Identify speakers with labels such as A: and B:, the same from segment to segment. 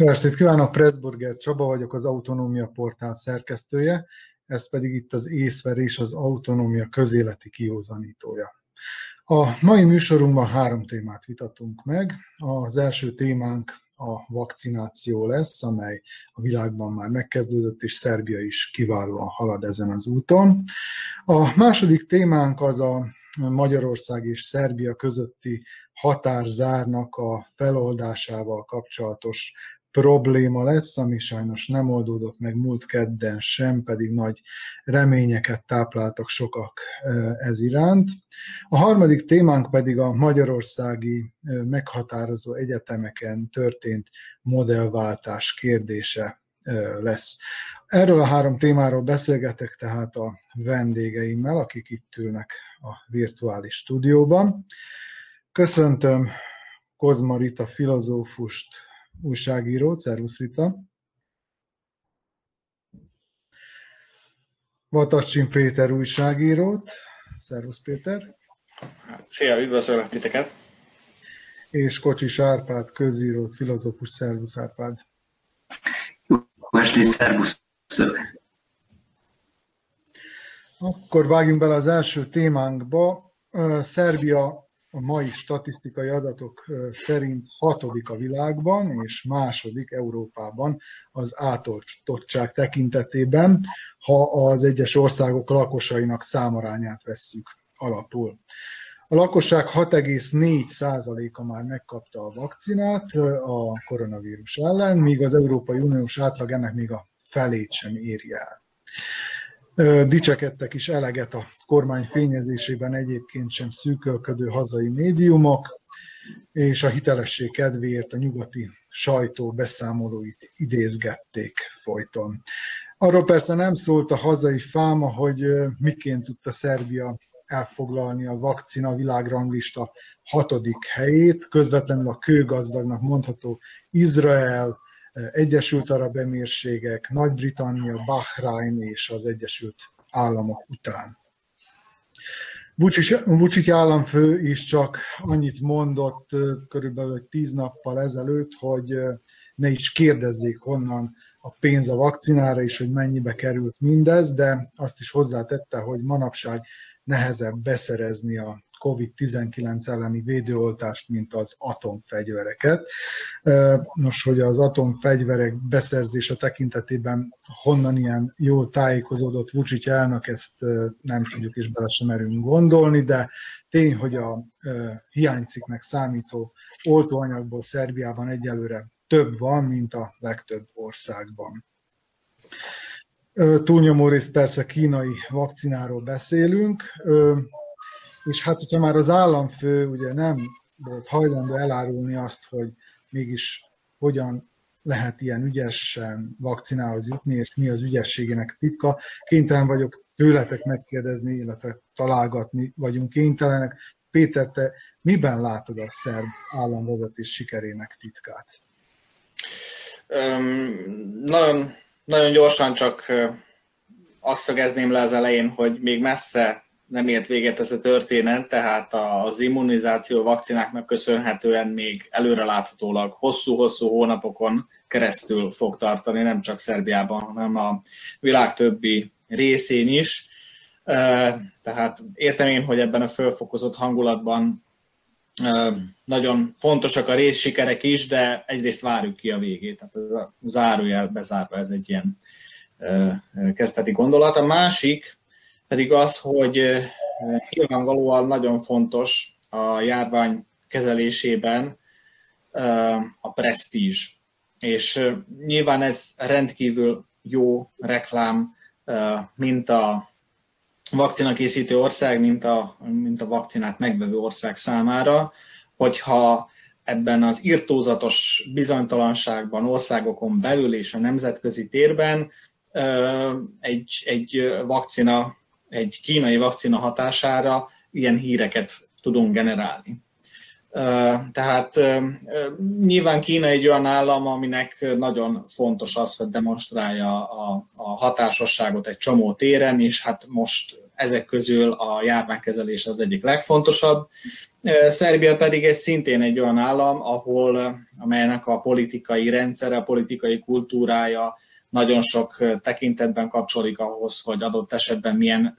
A: Jó estét kívánok, Pressburger Csaba vagyok, az Autonómia Portál szerkesztője, ez pedig itt az észverés, az autonómia közéleti kihozanítója. A mai műsorunkban három témát vitatunk meg. Az első témánk a vakcináció lesz, amely a világban már megkezdődött, és Szerbia is kiválóan halad ezen az úton. A második témánk az a Magyarország és Szerbia közötti határzárnak a feloldásával kapcsolatos probléma lesz, ami sajnos nem oldódott meg múlt kedden sem, pedig nagy reményeket tápláltak sokak ez iránt. A harmadik témánk pedig a magyarországi meghatározó egyetemeken történt modellváltás kérdése lesz. Erről a három témáról beszélgetek tehát a vendégeimmel, akik itt ülnek a virtuális stúdióban. Köszöntöm Kozma Rita filozófust, újságírót, szervusz Rita. Vatacsin Péter újságírót, szervusz Péter.
B: Szia, üdvözlök titeket.
A: És Kocsis Árpád, közírót, filozófus, szervusz Árpád.
C: Jó estét, szervusz.
A: Akkor vágjunk bele az első témánkba. Szerbia a mai statisztikai adatok szerint hatodik a világban, és második Európában az átoltottság tekintetében, ha az egyes országok lakosainak számarányát vesszük alapul. A lakosság 6,4%-a már megkapta a vakcinát a koronavírus ellen, míg az Európai Uniós átlag ennek még a felét sem éri el. Dicsekedtek is eleget a kormány fényezésében egyébként sem szűkölködő hazai médiumok, és a hitelesség kedvéért a nyugati sajtó beszámolóit idézgették folyton. Arról persze nem szólt a hazai fáma, hogy miként tudta Szerbia elfoglalni a vakcina világranglista hatodik helyét, közvetlenül a kőgazdagnak mondható Izrael, Egyesült Arab Emírségek, Nagy-Britannia, Bahrain és az Egyesült Államok után. Vucic államfő is csak annyit mondott körülbelül tíz nappal ezelőtt, hogy ne is kérdezzék honnan a pénz a vakcinára, és hogy mennyibe került mindez, de azt is hozzátette, hogy manapság nehezebb beszerezni a COVID-19 elleni védőoltást, mint az atomfegyvereket. Nos, hogy az atomfegyverek beszerzése tekintetében honnan ilyen jól tájékozódott Vucic elnök, ezt nem tudjuk és bele sem merünk gondolni, de tény, hogy a hiányciknek számító oltóanyagból Szerbiában egyelőre több van, mint a legtöbb országban. Túlnyomó rész persze kínai vakcináról beszélünk és hát, hogyha már az államfő ugye nem volt hajlandó elárulni azt, hogy mégis hogyan lehet ilyen ügyesen vakcinához jutni, és mi az ügyességének titka. Kénytelen vagyok tőletek megkérdezni, illetve találgatni vagyunk kénytelenek. Péter, te miben látod a szerb államvezetés sikerének titkát?
B: Um, nagyon, nagyon gyorsan csak azt szögezném le az elején, hogy még messze nem ért véget ez a történet, tehát az immunizáció vakcináknak köszönhetően még előreláthatólag hosszú-hosszú hónapokon keresztül fog tartani, nem csak Szerbiában, hanem a világ többi részén is. Tehát értem én, hogy ebben a fölfokozott hangulatban nagyon fontosak a részsikerek is, de egyrészt várjuk ki a végét. Tehát ez a zárójel bezárva, ez egy ilyen kezdeti gondolat. A másik, pedig az, hogy nyilvánvalóan nagyon fontos a járvány kezelésében a presztízs. És nyilván ez rendkívül jó reklám, mint a vakcina készítő ország, mint a, mint a vakcinát megvevő ország számára, hogyha ebben az irtózatos bizonytalanságban, országokon belül és a nemzetközi térben egy, egy vakcina egy kínai vakcina hatására ilyen híreket tudunk generálni. Tehát nyilván Kína egy olyan állam, aminek nagyon fontos az, hogy demonstrálja a, hatásosságot egy csomó téren, és hát most ezek közül a járványkezelés az egyik legfontosabb. Szerbia pedig egy szintén egy olyan állam, ahol, amelynek a politikai rendszere, a politikai kultúrája nagyon sok tekintetben kapcsolódik ahhoz, hogy adott esetben milyen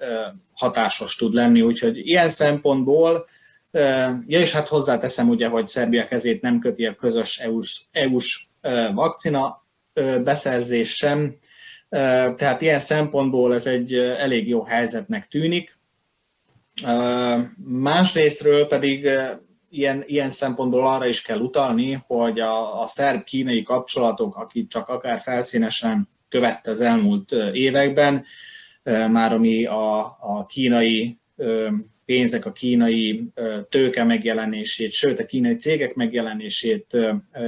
B: hatásos tud lenni. Úgyhogy ilyen szempontból Ja, és hát hozzáteszem ugye, hogy Szerbia kezét nem köti a közös EU-s, EU-s vakcina beszerzés sem, tehát ilyen szempontból ez egy elég jó helyzetnek tűnik. Másrésztről pedig ilyen, ilyen szempontból arra is kell utalni, hogy a, a szerb-kínai kapcsolatok, akik csak akár felszínesen követte az elmúlt években, már ami a, a kínai pénzek, a kínai tőke megjelenését, sőt a kínai cégek megjelenését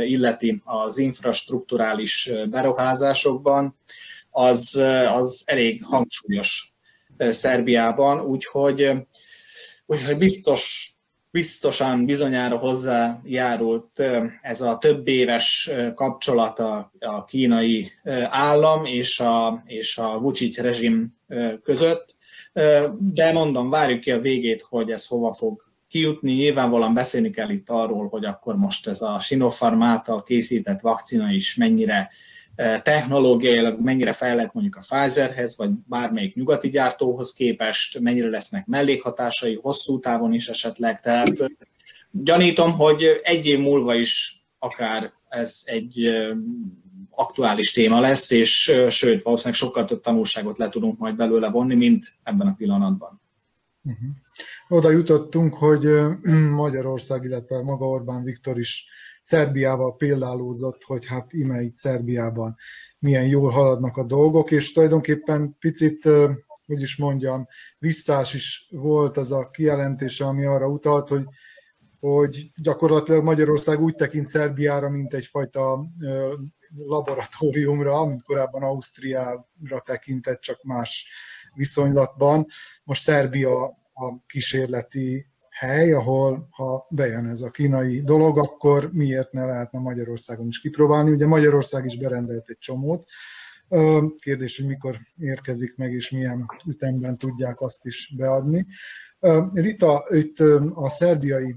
B: illeti az infrastruktúrális beruházásokban, az, az elég hangsúlyos Szerbiában, úgyhogy, úgyhogy biztos, biztosan bizonyára hozzájárult ez a több éves kapcsolat a, a kínai állam és a, és a Vucic rezsim között, de mondom, várjuk ki a végét, hogy ez hova fog kijutni. Nyilvánvalóan beszélni kell itt arról, hogy akkor most ez a Sinopharm által készített vakcina is mennyire technológiailag mennyire fejlett mondjuk a Pfizerhez, vagy bármelyik nyugati gyártóhoz képest, mennyire lesznek mellékhatásai hosszú távon is esetleg. Tehát gyanítom, hogy egy év múlva is akár ez egy aktuális téma lesz, és sőt, valószínűleg sokkal több tanulságot le tudunk majd belőle vonni, mint ebben a pillanatban.
A: Uh-huh. Oda jutottunk, hogy Magyarország, illetve maga Orbán Viktor is Szerbiával példálózott, hogy hát ime itt Szerbiában milyen jól haladnak a dolgok, és tulajdonképpen picit, hogy is mondjam, visszás is volt az a kijelentése, ami arra utalt, hogy hogy gyakorlatilag Magyarország úgy tekint Szerbiára, mint egyfajta laboratóriumra, mint korábban Ausztriára tekintett, csak más viszonylatban. Most Szerbia a kísérleti hely, ahol ha bejön ez a kínai dolog, akkor miért ne lehetne Magyarországon is kipróbálni. Ugye Magyarország is berendelt egy csomót. Kérdés, hogy mikor érkezik meg, és milyen ütemben tudják azt is beadni. Rita, itt a szerbiai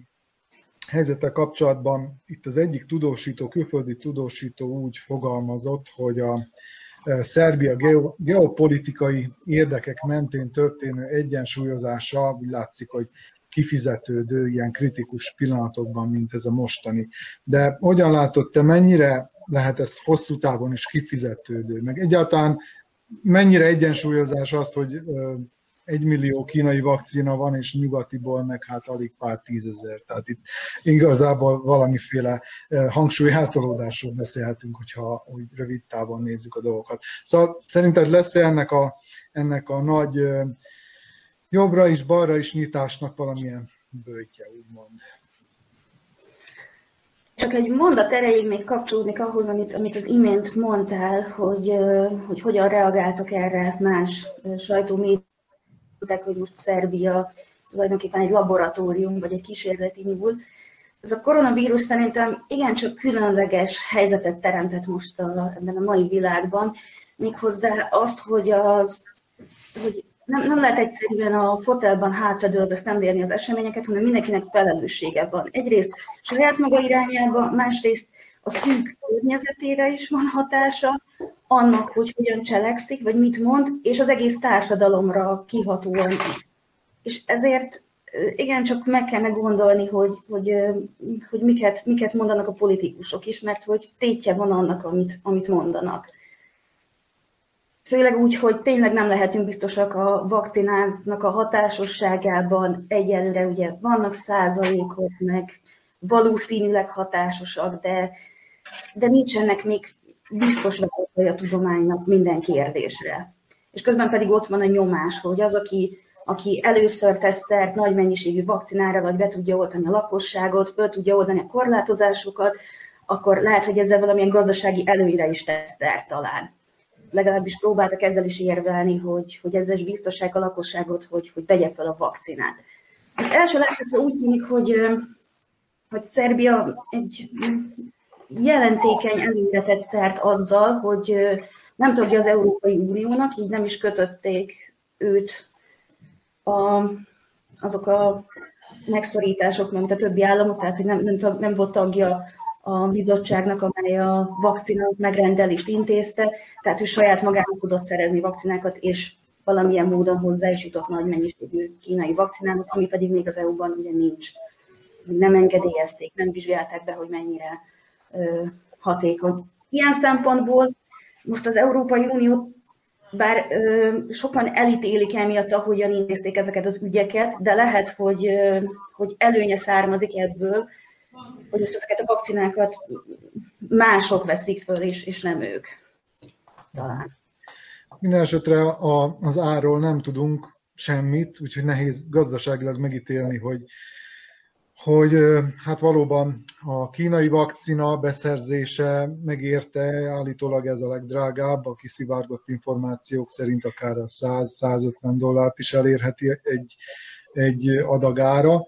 A: helyzettel kapcsolatban itt az egyik tudósító, külföldi tudósító úgy fogalmazott, hogy a Szerbia geopolitikai érdekek mentén történő egyensúlyozása úgy látszik, hogy kifizetődő ilyen kritikus pillanatokban, mint ez a mostani. De hogyan látod te, mennyire lehet ez hosszú távon is kifizetődő? Meg egyáltalán mennyire egyensúlyozás az, hogy egy millió kínai vakcina van, és nyugatiból meg hát alig pár tízezer. Tehát itt igazából valamiféle hangsúly eltolódásról beszélhetünk, hogyha úgy rövid távon nézzük a dolgokat. Szóval szerinted lesz -e ennek a, ennek a nagy jobbra is, balra is nyitásnak valamilyen bőtje, úgymond?
D: Csak egy mondat erejéig még kapcsolódnék ahhoz, amit, amit az imént mondtál, hogy, hogy hogyan reagáltak erre más sajtómédiák hogy most Szerbia tulajdonképpen egy laboratórium, vagy egy kísérleti nyúl. Ez a koronavírus szerintem igencsak különleges helyzetet teremtett most a, ebben a mai világban, méghozzá azt, hogy, az, hogy nem, nem lehet egyszerűen a fotelban hátradőlve szemlélni az eseményeket, hanem mindenkinek felelőssége van. Egyrészt saját maga irányába, másrészt a szűk környezetére is van hatása, annak, hogy hogyan cselekszik, vagy mit mond, és az egész társadalomra kihatóan. És ezért igen, csak meg kellene gondolni, hogy, hogy, hogy miket, miket mondanak a politikusok is, mert hogy tétje van annak, amit, amit mondanak. Főleg úgy, hogy tényleg nem lehetünk biztosak a vakcinának a hatásosságában. Egyelőre ugye vannak százalékok, meg valószínűleg hatásosak, de, de nincsenek még biztos válaszai a tudománynak minden kérdésre. És közben pedig ott van a nyomás, hogy az, aki, aki először tesz szert nagy mennyiségű vakcinára, vagy be tudja oltani a lakosságot, föl tudja oldani a korlátozásokat, akkor lehet, hogy ezzel valamilyen gazdasági előnyre is tesz szert talán. Legalábbis próbáltak ezzel is érvelni, hogy, hogy ezzel is biztosság a lakosságot, hogy, hogy vegye fel a vakcinát. Az első látásra úgy tűnik, hogy hogy Szerbia egy jelentékeny előre tett szert azzal, hogy nem tagja az Európai Uniónak, így nem is kötötték őt a, azok a megszorítások, mint a többi államok, tehát hogy nem, nem, nem volt tagja a bizottságnak, amely a vakcina megrendelést intézte, tehát ő saját magának tudott szerezni vakcinákat, és valamilyen módon hozzá is jutott nagy mennyiségű kínai vakcinához, ami pedig még az EU-ban ugye nincs. Nem engedélyezték, nem vizsgálták be, hogy mennyire ö, hatékony. Ilyen szempontból most az Európai Unió bár ö, sokan elítélik emiatt, ahogyan intézték ezeket az ügyeket, de lehet, hogy, ö, hogy előnye származik ebből, hogy most ezeket a vakcinákat mások veszik föl, és, és nem ők. Talán.
A: Minden esetre a, az árról nem tudunk semmit, úgyhogy nehéz gazdaságilag megítélni, hogy, hogy hát valóban a kínai vakcina beszerzése megérte, állítólag ez a legdrágább, a kiszivárgott információk szerint akár a 100-150 dollárt is elérheti egy, egy adagára.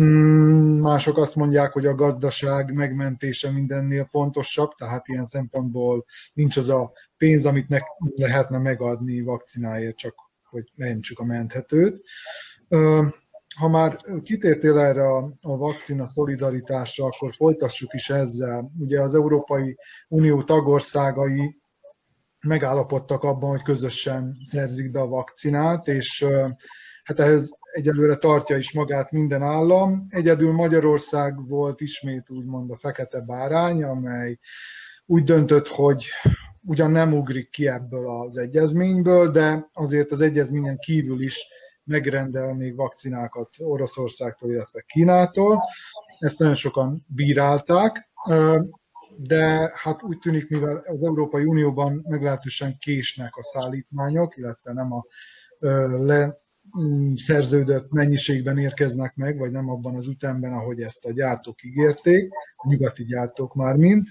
A: Mm, mások azt mondják, hogy a gazdaság megmentése mindennél fontosabb, tehát ilyen szempontból nincs az a pénz, amit ne lehetne megadni vakcináért, csak hogy mentsük a menthetőt. Ha már kitértél erre a, a vakcina szolidaritásra, akkor folytassuk is ezzel. Ugye az Európai Unió tagországai megállapodtak abban, hogy közösen szerzik be a vakcinát, és hát ehhez egyelőre tartja is magát minden állam. Egyedül Magyarország volt ismét úgymond a fekete bárány, amely úgy döntött, hogy ugyan nem ugrik ki ebből az egyezményből, de azért az egyezményen kívül is megrendel még vakcinákat Oroszországtól, illetve Kínától. Ezt nagyon sokan bírálták, de hát úgy tűnik, mivel az Európai Unióban meglehetősen késnek a szállítmányok, illetve nem a le, szerződött mennyiségben érkeznek meg, vagy nem abban az ütemben, ahogy ezt a gyártók ígérték, a nyugati gyártók már mind,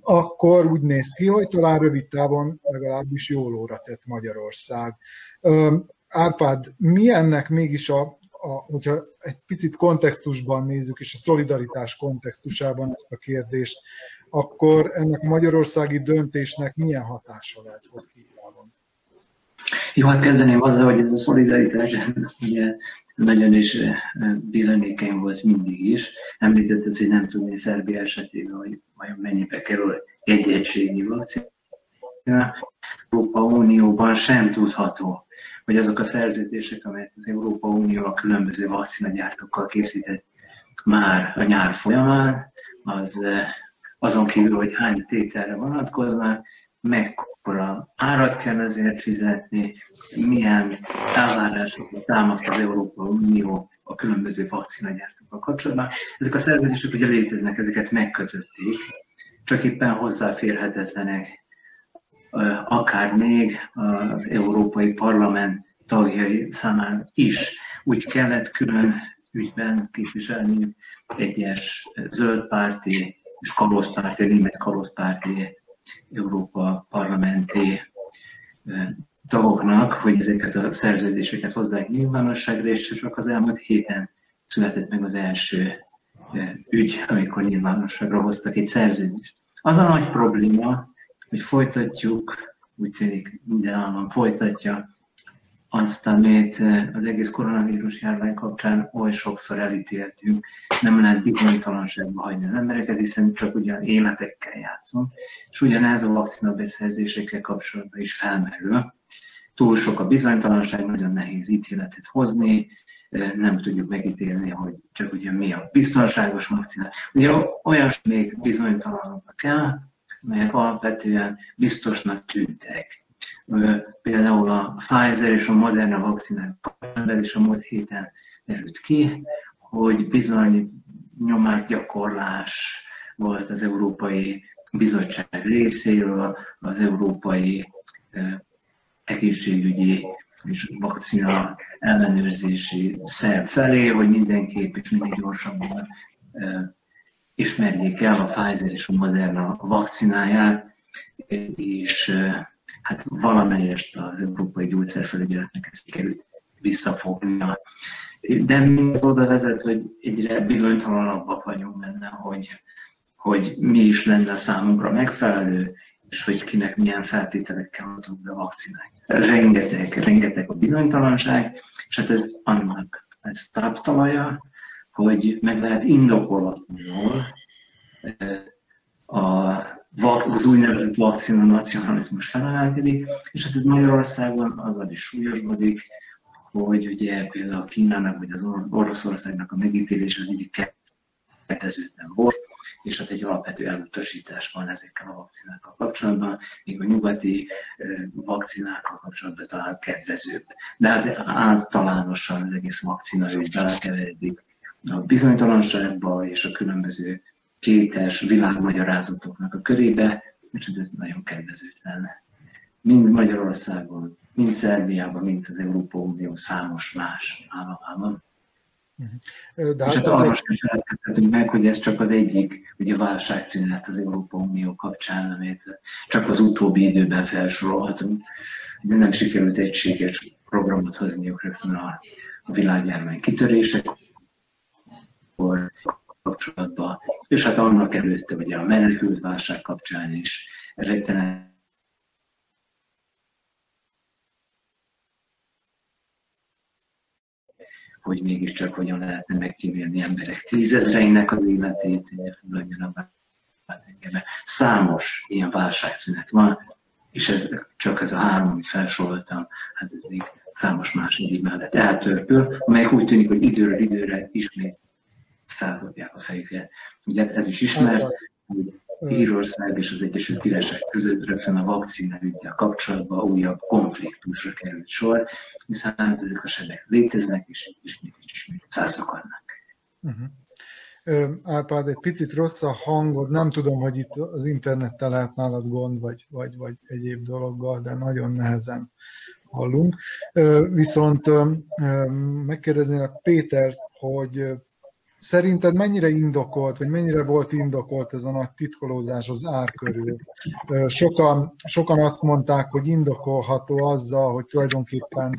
A: akkor úgy néz ki, hogy talán rövid távon legalábbis jól óra tett Magyarország. Árpád, mi ennek mégis a, a, hogyha egy picit kontextusban nézzük, és a szolidaritás kontextusában ezt a kérdést, akkor ennek a magyarországi döntésnek milyen hatása lehet hosszú
C: jó, hát kezdeném azzal, hogy ez a szolidaritás ugye nagyon is billenlékeny volt mindig is. Említetted, hogy nem tudni Szerbia esetében, hogy vajon mennyibe kerül egy egységnyi vakcina. Európa Unióban sem tudható, hogy azok a szerződések, amelyet az Európa Unió a különböző vakcinagyártókkal készített már a nyár folyamán, az azon kívül, hogy hány tételre vonatkoznak, mekkora árat kell ezért fizetni, milyen elvárásokat támaszt az Európa Unió a különböző vakcinagyártókkal kapcsolatban. Ezek a szerződések ugye léteznek, ezeket megkötötték, csak éppen hozzáférhetetlenek akár még az Európai Parlament tagjai számára is. Úgy kellett külön ügyben képviselni egyes zöldpárti és kalózpárti, német kalózpárti Európa parlamenti tagoknak, hogy ezeket a szerződéseket hozzák nyilvánosságra, és csak az elmúlt héten született meg az első ügy, amikor nyilvánosságra hoztak egy szerződést. Az a nagy probléma, hogy folytatjuk, úgy tűnik minden állam folytatja azt, amit az egész koronavírus járvány kapcsán oly sokszor elítéltünk, nem lehet bizonytalanságba hagyni az embereket, hiszen csak ugyan életekkel játszunk, és ugyanez a vakcina beszerzésekkel kapcsolatban is felmerül. Túl sok a bizonytalanság, nagyon nehéz ítéletet hozni, nem tudjuk megítélni, hogy csak ugye mi a biztonságos vakcina. Ugye olyan még bizonytalanok kell, melyek alapvetően biztosnak tűntek Például a Pfizer és a Moderna vakcinák is a múlt héten derült ki, hogy bizony nyomásgyakorlás volt az Európai Bizottság részéről, az Európai Egészségügyi és vakcina ellenőrzési szerv felé, hogy mindenképp és minél gyorsabban ismerjék el a Pfizer és a Moderna vakcináját, és hát valamelyest az Európai Gyógyszerfelügyeletnek ez sikerült visszafognia. De mindez oda vezet, hogy egyre bizonytalanabbak vagyunk benne, hogy, hogy mi is lenne számunkra megfelelő, és hogy kinek milyen feltételekkel adunk be a vakcinát. Rengeteg, rengeteg a bizonytalanság, és hát ez annak ez táptalaja, hogy meg lehet indokolatlanul a, az úgynevezett vakcina nacionalizmus felemelkedik, és hát ez Magyarországon azzal is súlyosbodik, hogy ugye például Kínának vagy az Oroszországnak a megítélés az mindig kedvezőtlen volt, és hát egy alapvető elutasítás van ezekkel a vakcinákkal kapcsolatban, míg a nyugati vakcinákkal kapcsolatban talán kedvezőbb. De hát általánosan az egész vakcina hogy belekeveredik a bizonytalanságba és a különböző kétes világmagyarázatoknak a körébe, és hát ez nagyon kedvezőtlen. Mind Magyarországon, mind Szerbiában, mind az Európa Unió számos más államában. De és hát, hát arra sem feledkezhetünk meg, hogy ez csak az egyik ugye válságtűnet az Európa Unió kapcsán, amit csak az utóbbi időben felsorolhatunk. De nem sikerült egységes programot hozniuk rögtön a, a világjárvány kitörések kapcsolatban, és hát annak előtte ugye a menekült válság kapcsán is rettenet hogy mégiscsak hogyan lehetne megkímélni emberek tízezreinek az életét, Számos ilyen válságszünet van, és ez csak ez a három, amit felsoroltam, hát ez még számos más egyéb mellett eltörpül, amelyek úgy tűnik, hogy időről időre ismét feldobják a fejüket. Ugye ez is ismert, hogy Írország és az Egyesült Királyság között rögtön a vakcina ügyel kapcsolatban újabb konfliktusra került sor, hiszen hát ezek a sebek léteznek, és ismét és ismét felszakadnak.
A: Uh-huh. Árpád, egy picit rossz a hangod, nem tudom, hogy itt az internettel lehet nálad gond, vagy, vagy, vagy egyéb dologgal, de nagyon nehezen hallunk. Viszont megkérdeznélek Péter, hogy Szerinted mennyire indokolt, vagy mennyire volt indokolt ez a nagy titkolózás az ár körül? Sokan, sokan azt mondták, hogy indokolható azzal, hogy tulajdonképpen,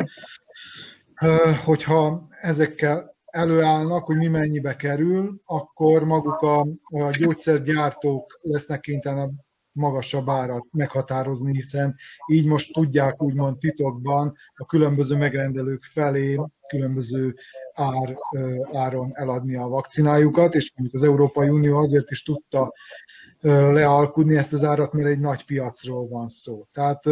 A: hogyha ezekkel előállnak, hogy mi mennyibe kerül, akkor maguk a, a gyógyszergyártók lesznek kénytelenek magasabb árat meghatározni, hiszen így most tudják úgymond titokban a különböző megrendelők felé különböző ár, áron eladni a vakcinájukat, és mondjuk az Európai Unió azért is tudta lealkudni ezt az árat, mert egy nagy piacról van szó. Tehát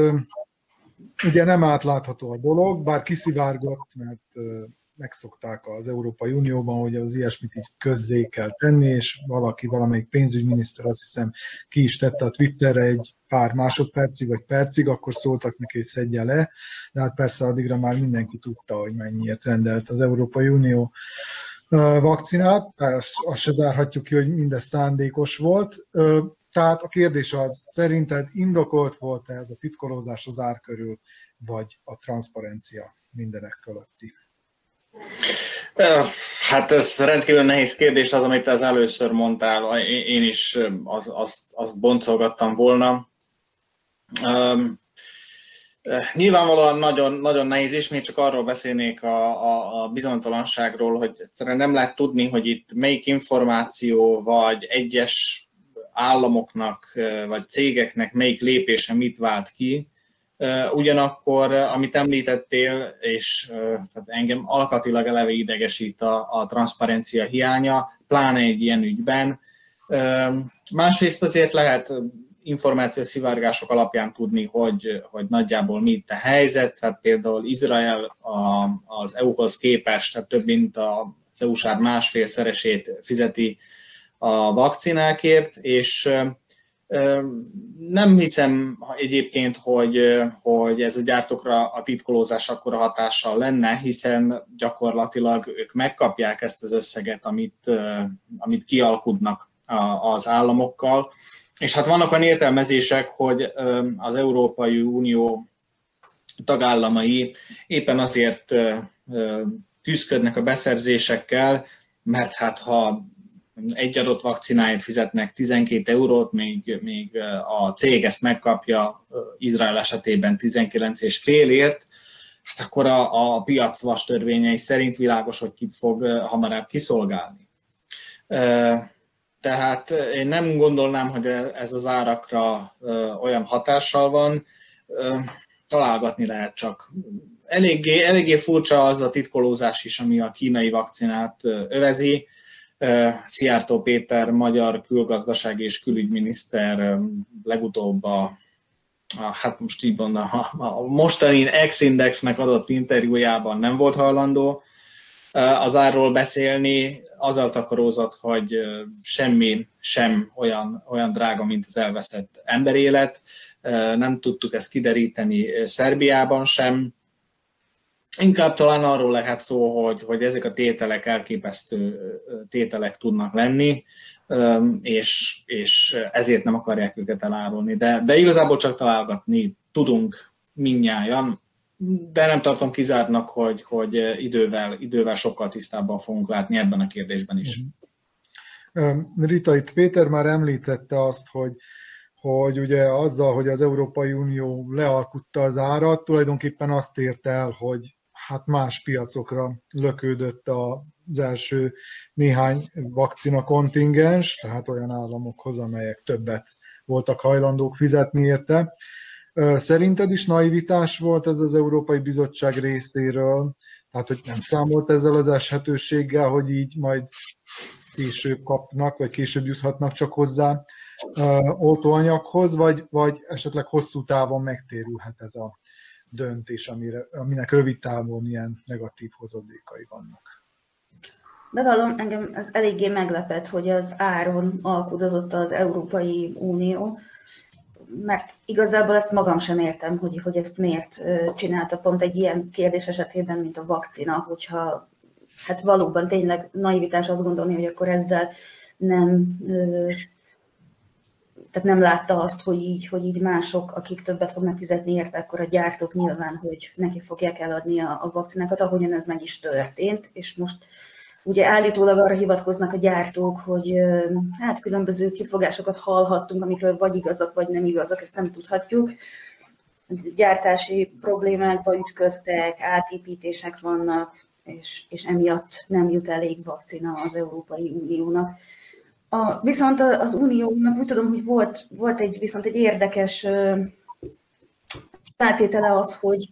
A: ugye nem átlátható a dolog, bár kiszivárgott, mert megszokták az Európai Unióban, hogy az ilyesmit így közzé kell tenni, és valaki, valamelyik pénzügyminiszter azt hiszem ki is tette a Twitterre egy pár másodpercig vagy percig, akkor szóltak neki, hogy szedje le, de hát persze addigra már mindenki tudta, hogy mennyiért rendelt az Európai Unió vakcinát, azt se zárhatjuk ki, hogy mindez szándékos volt. Tehát a kérdés az, szerinted indokolt volt-e ez a titkolózás az ár körül, vagy a transzparencia mindenek fölötti?
B: Hát ez rendkívül nehéz kérdés az, amit az először mondtál. Én is azt, azt, azt boncolgattam volna. Um, nyilvánvalóan nagyon, nagyon nehéz, és még csak arról beszélnék a, a, a bizonytalanságról, hogy egyszerűen nem lehet tudni, hogy itt melyik információ, vagy egyes államoknak, vagy cégeknek melyik lépése mit vált ki. Ugyanakkor, amit említettél, és tehát engem alkatilag eleve idegesít a, a transzparencia hiánya, pláne egy ilyen ügyben. Másrészt azért lehet információszivárgások alapján tudni, hogy, hogy nagyjából mi itt a helyzet. Tehát például Izrael a, az EU-hoz képest tehát több mint az EU-s másfél szeresét fizeti a vakcinákért, és nem hiszem egyébként, hogy, hogy ez a gyártókra a titkolózás akkora hatással lenne, hiszen gyakorlatilag ők megkapják ezt az összeget, amit, amit kialkudnak az államokkal. És hát vannak olyan értelmezések, hogy az Európai Unió tagállamai éppen azért küzdködnek a beszerzésekkel, mert hát ha egy adott vakcináért fizetnek 12 eurót, még, még a cég ezt megkapja Izrael esetében 19 és félért, hát akkor a, a piac vas törvényei szerint világos, hogy kit fog hamarabb kiszolgálni. Tehát én nem gondolnám, hogy ez az árakra olyan hatással van, találgatni lehet csak. Eléggé, eléggé furcsa az a titkolózás is, ami a kínai vakcinát övezi. Szijjártó Péter, magyar külgazdasági és külügyminiszter legutóbb a a, hát most így mondom, a, a mostani X-indexnek adott interjújában nem volt hajlandó az árról beszélni, azzal takarózott, hogy semmi sem olyan, olyan drága, mint az elveszett emberélet. Nem tudtuk ezt kideríteni Szerbiában sem. Inkább talán arról lehet szó, hogy, hogy ezek a tételek elképesztő tételek tudnak lenni, és, és ezért nem akarják őket elárulni. De, de igazából csak találgatni tudunk minnyáján, de nem tartom kizártnak, hogy, hogy idővel, idővel sokkal tisztábban fogunk látni ebben a kérdésben is.
A: Rita, itt Péter már említette azt, hogy, hogy ugye azzal, hogy az Európai Unió lealkutta az árat, tulajdonképpen azt ért el, hogy hát más piacokra lökődött az első néhány vakcina kontingens, tehát olyan államokhoz, amelyek többet voltak hajlandók fizetni érte. Szerinted is naivitás volt ez az Európai Bizottság részéről, tehát hogy nem számolt ezzel az eshetőséggel, hogy így majd később kapnak, vagy később juthatnak csak hozzá oltóanyaghoz, vagy, vagy esetleg hosszú távon megtérülhet ez a döntés, amire, aminek rövid távon ilyen negatív hozadékai vannak.
D: Bevallom, engem ez eléggé meglepett, hogy az áron alkudozott az Európai Unió, mert igazából ezt magam sem értem, hogy, hogy ezt miért csinálta pont egy ilyen kérdés esetében, mint a vakcina, hogyha hát valóban tényleg naivitás azt gondolni, hogy akkor ezzel nem tehát nem látta azt, hogy így, hogy így mások, akik többet fognak fizetni érte, akkor a gyártók nyilván, hogy neki fogják eladni a, a vakcinákat, ahogyan ez meg is történt, és most ugye állítólag arra hivatkoznak a gyártók, hogy hát különböző kifogásokat hallhattunk, amikről vagy igazak, vagy nem igazak, ezt nem tudhatjuk. Gyártási problémákba ütköztek, átépítések vannak, és, és emiatt nem jut elég vakcina az Európai Uniónak. A, viszont az Uniónak úgy tudom, hogy volt, volt egy, viszont egy érdekes feltétele az, hogy,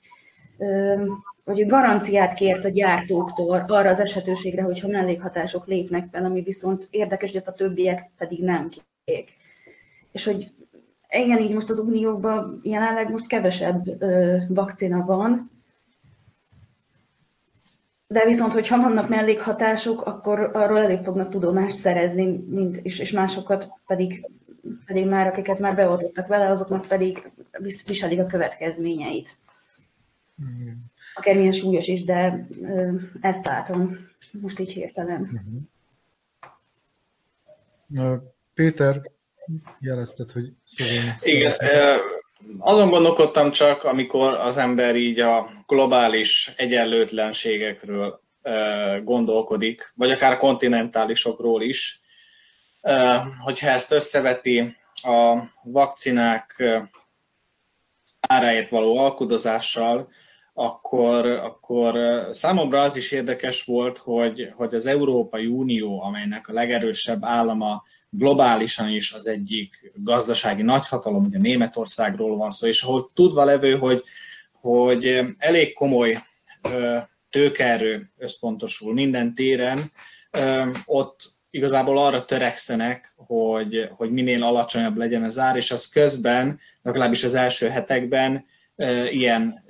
D: hogy garanciát kért a gyártóktól arra az esetőségre, hogyha mellékhatások lépnek fel, ami viszont érdekes, hogy ezt a többiek pedig nem kék. És hogy igen, így most az Unióban jelenleg most kevesebb vakcina van, de viszont, hogyha vannak mellékhatások, akkor arról elég fognak tudomást szerezni, mint, és, és másokat pedig, pedig már, akiket már beoltottak vele, azoknak pedig viselik a következményeit. Akármilyen súlyos is, de ezt látom most így hirtelen.
A: Péter, jelezted, hogy szóval...
B: Igen, azon gondolkodtam csak, amikor az ember így a globális egyenlőtlenségekről gondolkodik, vagy akár kontinentálisokról is, hogyha ezt összeveti a vakcinák áráért való alkudozással, akkor, akkor számomra az is érdekes volt, hogy, hogy az Európai Unió, amelynek a legerősebb állama globálisan is az egyik gazdasági nagyhatalom, ugye Németországról van szó, és ahol tudva levő, hogy, hogy elég komoly tőkerő összpontosul minden téren, ott igazából arra törekszenek, hogy, hogy minél alacsonyabb legyen az ár, és az közben, legalábbis az első hetekben ilyen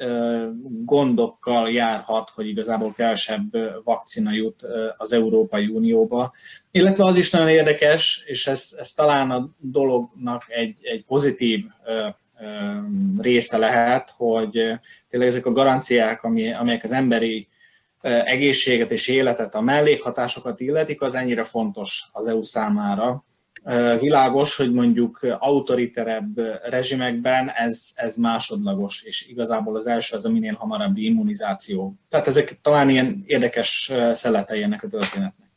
B: gondokkal járhat, hogy igazából kevesebb vakcina jut az Európai Unióba. Illetve az is nagyon érdekes, és ez, ez talán a dolognak egy, egy pozitív része lehet, hogy tényleg ezek a garanciák, amelyek az emberi egészséget és életet, a mellékhatásokat illetik, az ennyire fontos az EU számára, Világos, hogy mondjuk autoriterebb rezsimekben ez, ez másodlagos, és igazából az első az a minél hamarabbi immunizáció. Tehát ezek talán ilyen érdekes szeletei ennek a történetnek.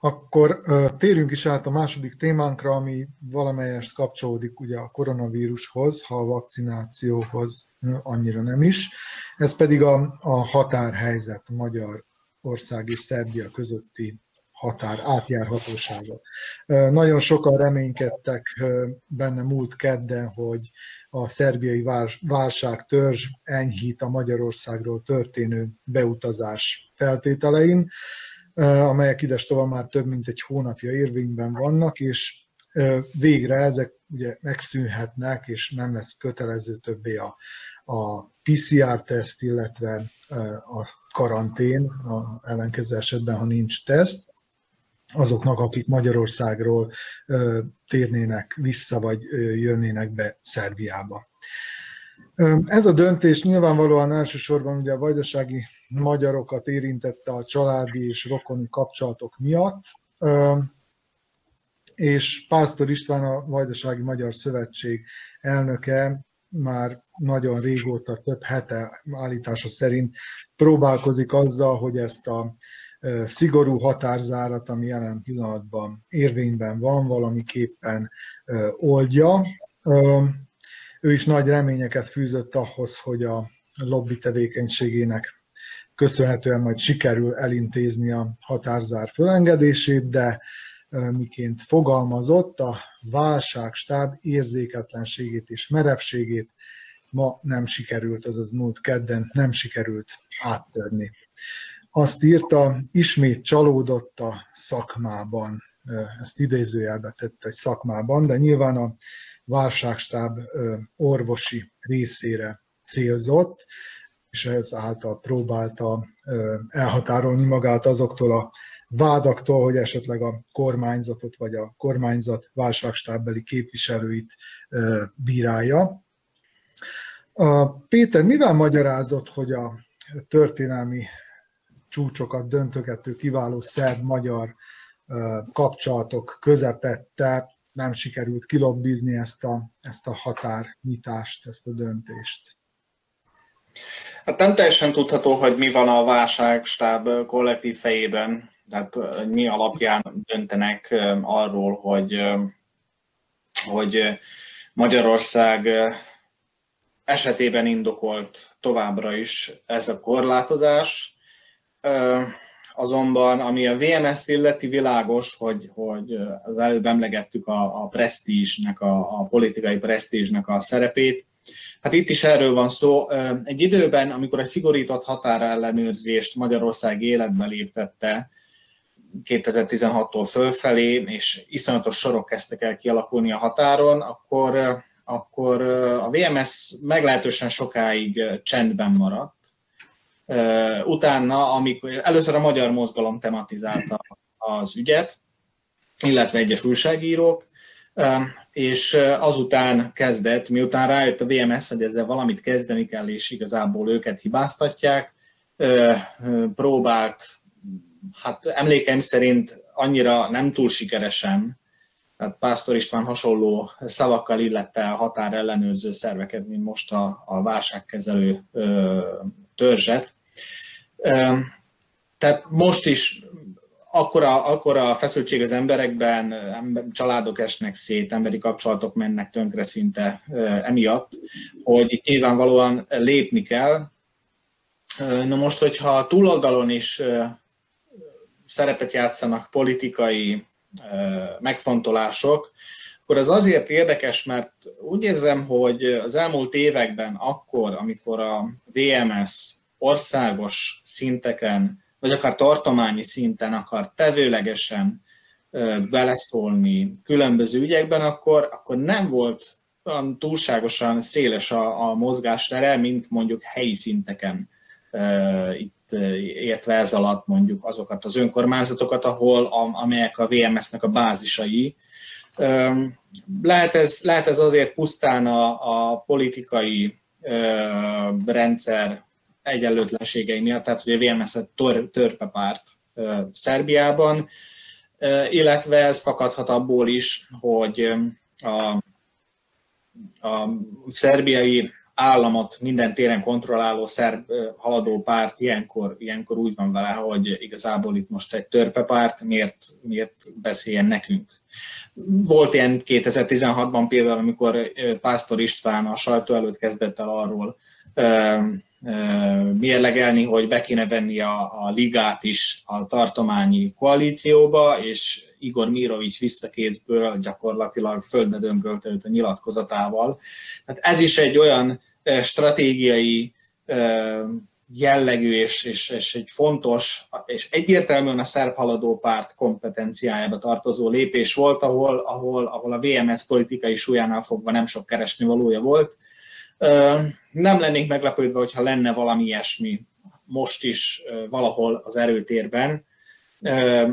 A: Akkor térjünk is át a második témánkra, ami valamelyest kapcsolódik ugye a koronavírushoz, ha a vakcinációhoz annyira nem is. Ez pedig a, a határhelyzet Magyarország és Szerbia közötti határ átjárhatósága. Nagyon sokan reménykedtek benne múlt kedden, hogy a szerbiai válság törzs enyhít a Magyarországról történő beutazás feltételein amelyek ides tovább már több mint egy hónapja érvényben vannak, és végre ezek ugye megszűnhetnek, és nem lesz kötelező többé a, a PCR-teszt, illetve a karantén, a ellenkező esetben, ha nincs teszt, azoknak, akik Magyarországról térnének vissza, vagy jönnének be Szerbiába. Ez a döntés nyilvánvalóan elsősorban ugye a vajdasági magyarokat érintette a családi és rokoni kapcsolatok miatt, és Pásztor István, a Vajdasági Magyar Szövetség elnöke már nagyon régóta, több hete állítása szerint próbálkozik azzal, hogy ezt a szigorú határzárat, ami jelen pillanatban érvényben van, valamiképpen oldja. Ő is nagy reményeket fűzött ahhoz, hogy a lobby tevékenységének köszönhetően majd sikerül elintézni a határzár fölengedését, de miként fogalmazott, a válságstáb érzéketlenségét és merevségét ma nem sikerült, azaz múlt kedden nem sikerült áttörni. Azt írta, ismét csalódott a szakmában, ezt idézőjelbe tette egy szakmában, de nyilván a válságstáb orvosi részére célzott, és ez által próbálta elhatárolni magát azoktól a vádaktól, hogy esetleg a kormányzatot vagy a kormányzat válságstábbeli képviselőit bírálja. Péter, mivel magyarázott, hogy a történelmi csúcsokat döntögető kiváló szerb-magyar kapcsolatok közepette nem sikerült kilobbizni ezt a, ezt a határnyitást, ezt a döntést?
B: Hát nem teljesen tudható, hogy mi van a válságstáb kollektív fejében, tehát mi alapján döntenek arról, hogy, hogy Magyarország esetében indokolt továbbra is ez a korlátozás. Azonban, ami a VMS illeti világos, hogy, hogy az előbb emlegettük a, a presztízsnek, a, a politikai presztízsnek a szerepét, Hát itt is erről van szó. Egy időben, amikor a szigorított határellenőrzést Magyarország életbe léptette, 2016-tól fölfelé, és iszonyatos sorok kezdtek el kialakulni a határon, akkor, akkor a VMS meglehetősen sokáig csendben maradt. Utána, amikor először a magyar mozgalom tematizálta az ügyet, illetve egyes újságírók, és azután kezdett, miután rájött a VMS, hogy ezzel valamit kezdeni kell, és igazából őket hibáztatják, próbált, hát emlékeim szerint annyira nem túl sikeresen, tehát Pásztor István hasonló szavakkal illette a határellenőrző szerveket, mint most a, a válságkezelő törzset. Tehát most is akkora, akkora feszültség az emberekben, családok esnek szét, emberi kapcsolatok mennek tönkre szinte emiatt, hogy itt nyilvánvalóan lépni kell. Na most, hogyha túloldalon is szerepet játszanak politikai megfontolások, akkor az azért érdekes, mert úgy érzem, hogy az elmúlt években akkor, amikor a VMS országos szinteken vagy akár tartományi szinten akar tevőlegesen beleszólni különböző ügyekben, akkor, akkor nem volt túlságosan széles a, a mozgástere, mint mondjuk helyi szinteken itt értve ez alatt mondjuk azokat az önkormányzatokat, ahol a, amelyek a VMS-nek a bázisai. Lehet ez, lehet ez azért pusztán a, a politikai rendszer egyenlőtlenségei miatt, tehát a VMS tör, törpepárt Szerbiában, illetve ez fakadhat abból is, hogy a, a szerbiai államot minden téren kontrolláló szerb haladó párt ilyenkor, ilyenkor úgy van vele, hogy igazából itt most egy törpepárt, miért, miért beszéljen nekünk. Volt ilyen 2016-ban például, amikor Pásztor István a sajtó előtt kezdett el arról mérlegelni, hogy be kéne venni a, a ligát is a tartományi koalícióba, és Igor Mirovic visszakézből gyakorlatilag földbe döngölte őt a nyilatkozatával. Tehát ez is egy olyan stratégiai jellegű és, és, és egy fontos, és egyértelműen a szerb haladó párt kompetenciájába tartozó lépés volt, ahol, ahol, ahol a VMS politikai súlyánál fogva nem sok keresni valója volt. Nem lennék meglepődve, hogyha lenne valami ilyesmi most is valahol az erőtérben,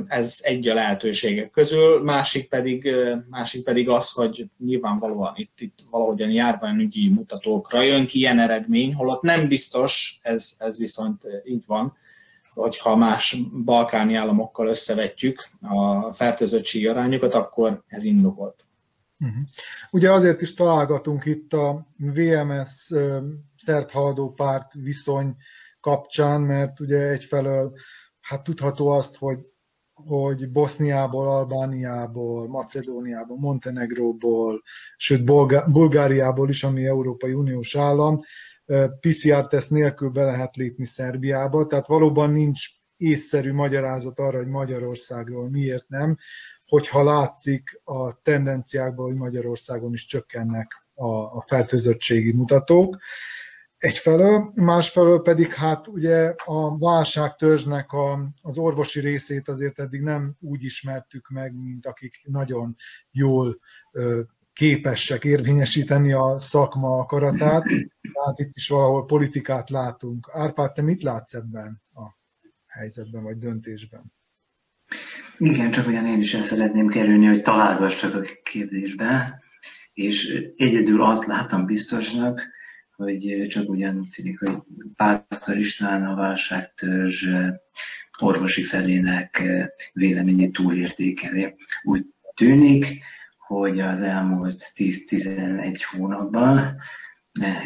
B: ez egy a lehetőségek közül, másik pedig, másik pedig az, hogy nyilvánvalóan itt, itt valahogyan járványügyi mutatókra jön ki ilyen eredmény, holott nem biztos, ez, ez viszont itt van, hogyha más balkáni államokkal összevetjük a fertőzöttségi arányokat, akkor ez indokolt.
A: Uh-huh. Ugye azért is találgatunk itt a VMS szerb párt viszony kapcsán, mert ugye egyfelől hát tudható azt, hogy, hogy Boszniából, Albániából, Macedóniából, Montenegróból, sőt Bulgáriából is, ami Európai Uniós állam, PCR-teszt nélkül be lehet lépni Szerbiába, tehát valóban nincs észszerű magyarázat arra, hogy Magyarországról miért nem, hogyha látszik a tendenciákból, hogy Magyarországon is csökkennek a, a fertőzöttségi mutatók egyfelől, másfelől pedig hát ugye a válságtörzsnek a, az orvosi részét azért eddig nem úgy ismertük meg, mint akik nagyon jól ö, képesek érvényesíteni a szakma akaratát, tehát itt is valahol politikát látunk. Árpád, te mit látsz ebben a helyzetben vagy döntésben?
C: Igen, csak olyan én is el szeretném kerülni, hogy találgassak a kérdésbe, és egyedül azt látom biztosnak, hogy csak ugyan tűnik, hogy Pásztor István a válságtörzs orvosi felének véleményét túlértékeli. Úgy tűnik, hogy az elmúlt 10-11 hónapban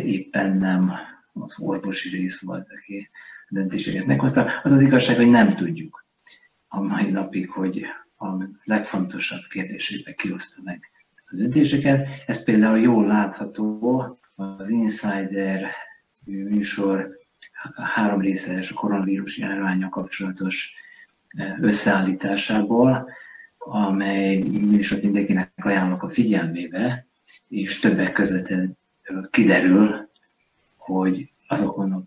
C: éppen nem az orvosi rész volt, aki döntéseket meghozta. Az az igazság, hogy nem tudjuk a mai napig, hogy a legfontosabb kérdésekbe meg a döntéseket. Ez például jól látható az Insider műsor három részes koronavírus járványa kapcsolatos e, összeállításából, amely műsor mindenkinek ajánlok a figyelmébe, és többek között kiderül, hogy azokon a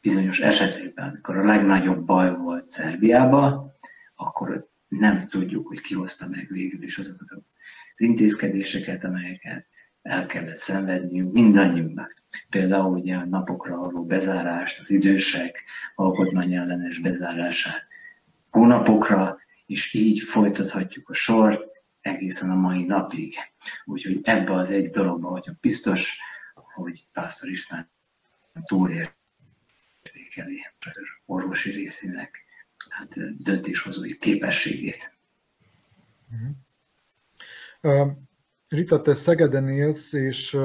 C: bizonyos esetekben, amikor a legnagyobb baj volt Szerbiában, akkor nem tudjuk, hogy ki hozta meg végül is azokat az intézkedéseket, amelyeket el kellett szenvedniük mindannyiunknak. Például ugye a napokra való bezárást, az idősek alkotmányellenes bezárását hónapokra, és így folytathatjuk a sort egészen a mai napig. Úgyhogy ebbe az egy dologba vagyok biztos, hogy Pásztor István túlértékeli orvosi részének hát, döntéshozói képességét.
A: Rita, te Szegeden élsz, és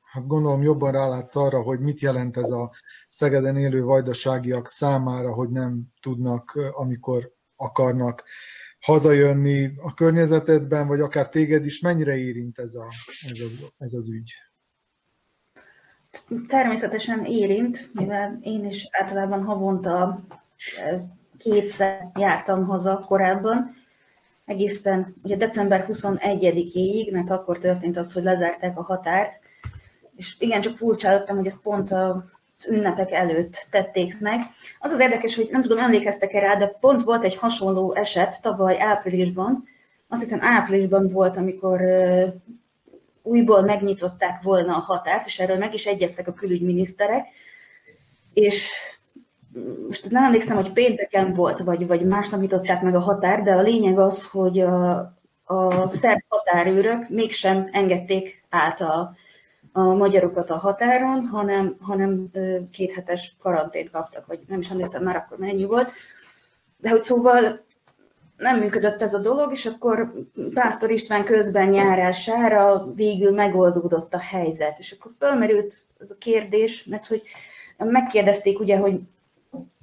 A: hát gondolom jobban rálátsz arra, hogy mit jelent ez a Szegeden élő vajdaságiak számára, hogy nem tudnak, amikor akarnak hazajönni a környezetedben, vagy akár téged is, mennyire érint ez, a, ez, a, ez az ügy?
D: Természetesen érint, mivel én is általában havonta kétszer jártam haza korábban, egészen ugye december 21-ig, mert akkor történt az, hogy lezárták a határt, és igen, csak furcsálottam, hogy ezt pont az ünnepek előtt tették meg. Az az érdekes, hogy nem tudom, emlékeztek-e rá, de pont volt egy hasonló eset tavaly áprilisban, azt hiszem áprilisban volt, amikor újból megnyitották volna a határt, és erről meg is egyeztek a külügyminiszterek, és most nem emlékszem, hogy pénteken volt, vagy, vagy másnap nyitották meg a határ, de a lényeg az, hogy a, a szerb határőrök mégsem engedték át a, a magyarokat a határon, hanem, hanem kéthetes karantént kaptak, vagy nem is emlékszem már akkor mennyi volt. De hogy szóval nem működött ez a dolog, és akkor Pásztor István közben nyárására végül megoldódott a helyzet. És akkor fölmerült ez a kérdés, mert hogy megkérdezték ugye, hogy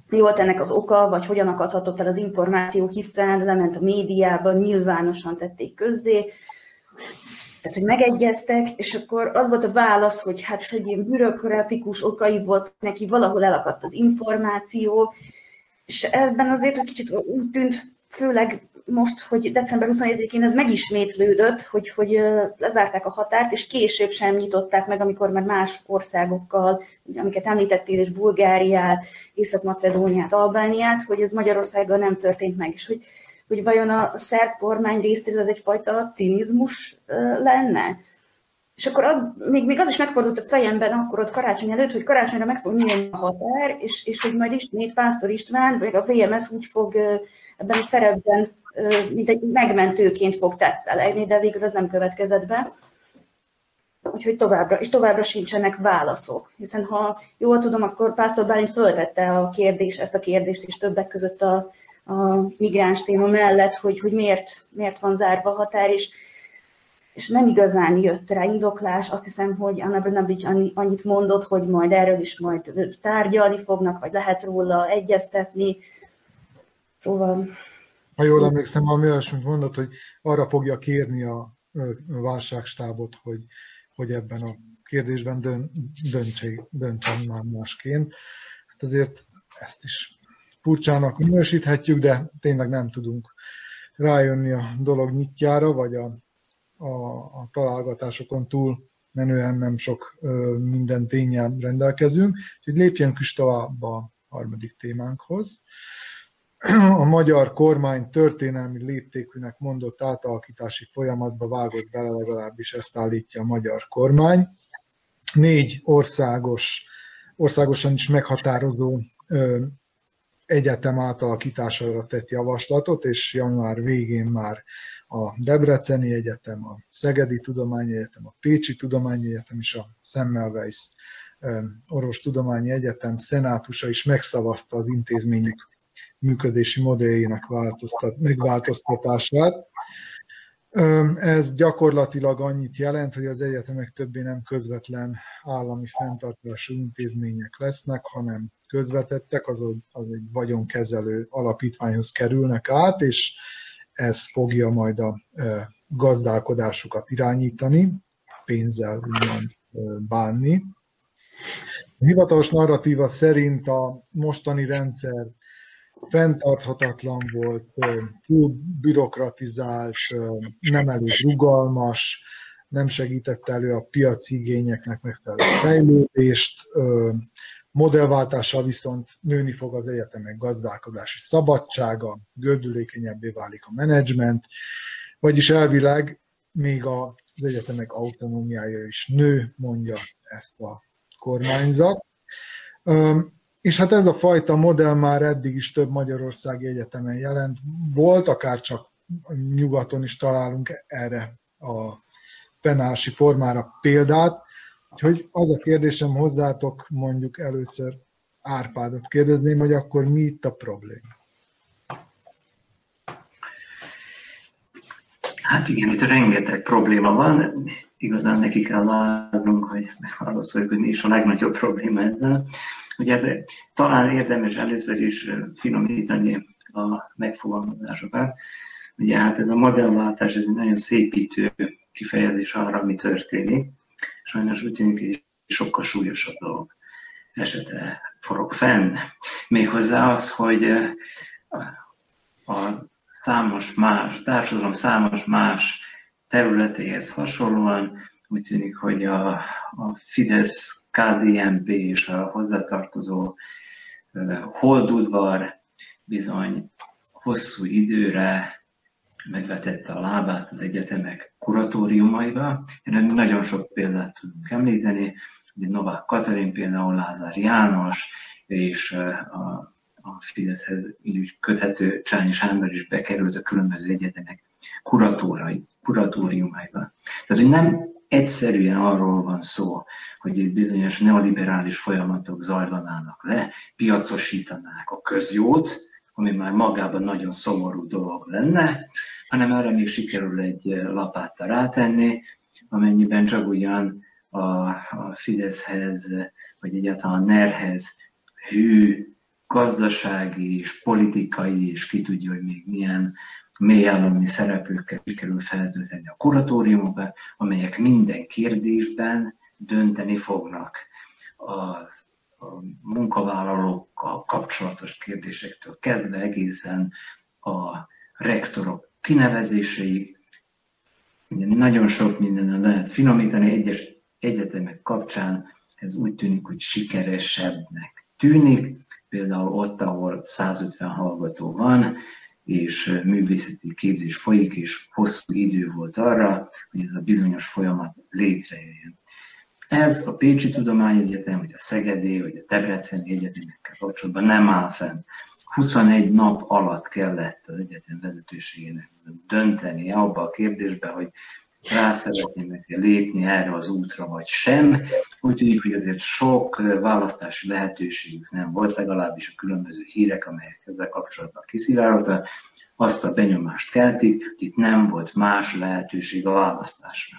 D: mi volt ennek az oka, vagy hogyan akadhatott el az információ, hiszen lement a médiába, nyilvánosan tették közzé, tehát, hogy megegyeztek, és akkor az volt a válasz, hogy hát, hogy ilyen bürokratikus okai volt neki, valahol elakadt az információ, és ebben azért egy kicsit úgy tűnt, főleg most, hogy december 21-én ez megismétlődött, hogy, hogy lezárták a határt, és később sem nyitották meg, amikor már más országokkal, amiket említettél, és Bulgáriát, Észak-Macedóniát, Albániát, hogy ez Magyarországgal nem történt meg, és hogy, hogy vajon a szerb kormány részéről ez egyfajta cinizmus lenne? És akkor az, még, még az is megfordult a fejemben akkor ott karácsony előtt, hogy karácsonyra meg fog nyílni a határ, és, és hogy majd ismét Pásztor István, vagy a VMS úgy fog ebben a szerepben mint egy megmentőként fog tetszelegni, de végül az nem következett be. Úgyhogy továbbra, és továbbra sincsenek válaszok. Hiszen ha jól tudom, akkor Pásztor Bálint föltette a kérdés, ezt a kérdést is többek között a, a migráns téma mellett, hogy, hogy miért, miért van zárva a határ, és, és nem igazán jött rá indoklás. Azt hiszem, hogy Anna Brnabic annyit mondott, hogy majd erről is majd tárgyalni fognak, vagy lehet róla egyeztetni. Szóval
A: ha jól emlékszem, valami olyasmit mondott, hogy arra fogja kérni a válságstábot, hogy, hogy ebben a kérdésben dön, döntsen, döntsen már másként. Hát azért ezt is furcsának minősíthetjük, de tényleg nem tudunk rájönni a dolog nyitjára, vagy a, a, a találgatásokon túl menően nem sok ö, minden tényel rendelkezünk. Úgyhogy lépjünk is tovább a harmadik témánkhoz a magyar kormány történelmi léptékűnek mondott átalakítási folyamatba vágott bele, legalábbis ezt állítja a magyar kormány. Négy országos, országosan is meghatározó egyetem átalakítására tett javaslatot, és január végén már a Debreceni Egyetem, a Szegedi Tudományegyetem, a Pécsi Tudományegyetem és a Semmelweis Orvostudományi Egyetem szenátusa is megszavazta az intézményük működési modelljének változtat, megváltoztatását. Ez gyakorlatilag annyit jelent, hogy az egyetemek többé nem közvetlen állami fenntartású intézmények lesznek, hanem közvetettek, az, az egy vagyonkezelő alapítványhoz kerülnek át, és ez fogja majd a gazdálkodásukat irányítani, pénzzel úgymond bánni. A hivatalos narratíva szerint a mostani rendszer fenntarthatatlan volt, túl bürokratizált, nem elég rugalmas, nem segítette elő a piaci igényeknek megfelelő fejlődést, modellváltással viszont nőni fog az egyetemek gazdálkodási szabadsága, gördülékenyebbé válik a menedzsment, vagyis elvileg még az egyetemek autonómiája is nő, mondja ezt a kormányzat. És hát ez a fajta modell már eddig is több Magyarországi Egyetemen jelent. Volt, akár csak nyugaton is találunk erre a fennállási formára példát. Úgyhogy az a kérdésem hozzátok, mondjuk először Árpádot kérdezném, hogy akkor mi itt a probléma?
C: Hát igen, itt rengeteg probléma van. Igazán neki kell látnunk, hogy megválaszoljuk, hogy mi is a legnagyobb probléma ezzel. Ugye talán érdemes először is finomítani a megfogalmazásokat. Ugye hát ez a modellváltás, ez egy nagyon szépítő kifejezés arra, mi történik. Sajnos úgy tűnik, hogy sokkal súlyosabb dolog esetre forog fenn. Méghozzá az, hogy a számos más, a társadalom számos más területéhez hasonlóan úgy tűnik, hogy a, a Fidesz KDNP és a hozzátartozó holdudvar bizony hosszú időre megvetette a lábát az egyetemek kuratóriumaiba. Erre nagyon sok példát tudunk említeni, ugye Novák Katalin például, Lázár János, és a, a Fideszhez köthető Csányi Sándor is bekerült a különböző egyetemek kuratóriumaiba. Tehát, hogy nem egyszerűen arról van szó, hogy itt bizonyos neoliberális folyamatok zajlanának le, piacosítanák a közjót, ami már magában nagyon szomorú dolog lenne, hanem erre még sikerül egy lapáttal rátenni, amennyiben csak ugyan a, a Fideszhez, vagy egyáltalán a NER-hez hű gazdasági és politikai, és ki tudja, hogy még milyen mélyállami szereplőkkel sikerül feltölteni a kuratóriumokba, amelyek minden kérdésben dönteni fognak. Az a munkavállalókkal kapcsolatos kérdésektől kezdve egészen a rektorok kinevezéseig. Nagyon sok mindenen lehet finomítani egyes egyetemek kapcsán, ez úgy tűnik, hogy sikeresebbnek tűnik. Például ott, ahol 150 hallgató van, és művészeti képzés folyik, és hosszú idő volt arra, hogy ez a bizonyos folyamat létrejöjjön. Ez a Pécsi Tudományegyetem, vagy a Szegedi, vagy a Debreceni Egyetemekkel kapcsolatban nem áll fenn. 21 nap alatt kellett az egyetem vezetőségének dönteni abba a kérdésbe, hogy rá szeretnének lépni erre az útra, vagy sem. Úgy tűnik, hogy azért sok választási lehetőségük nem volt, legalábbis a különböző hírek, amelyek ezzel kapcsolatban kiszivárogtak, azt a benyomást keltik, hogy itt nem volt más lehetőség a választásra.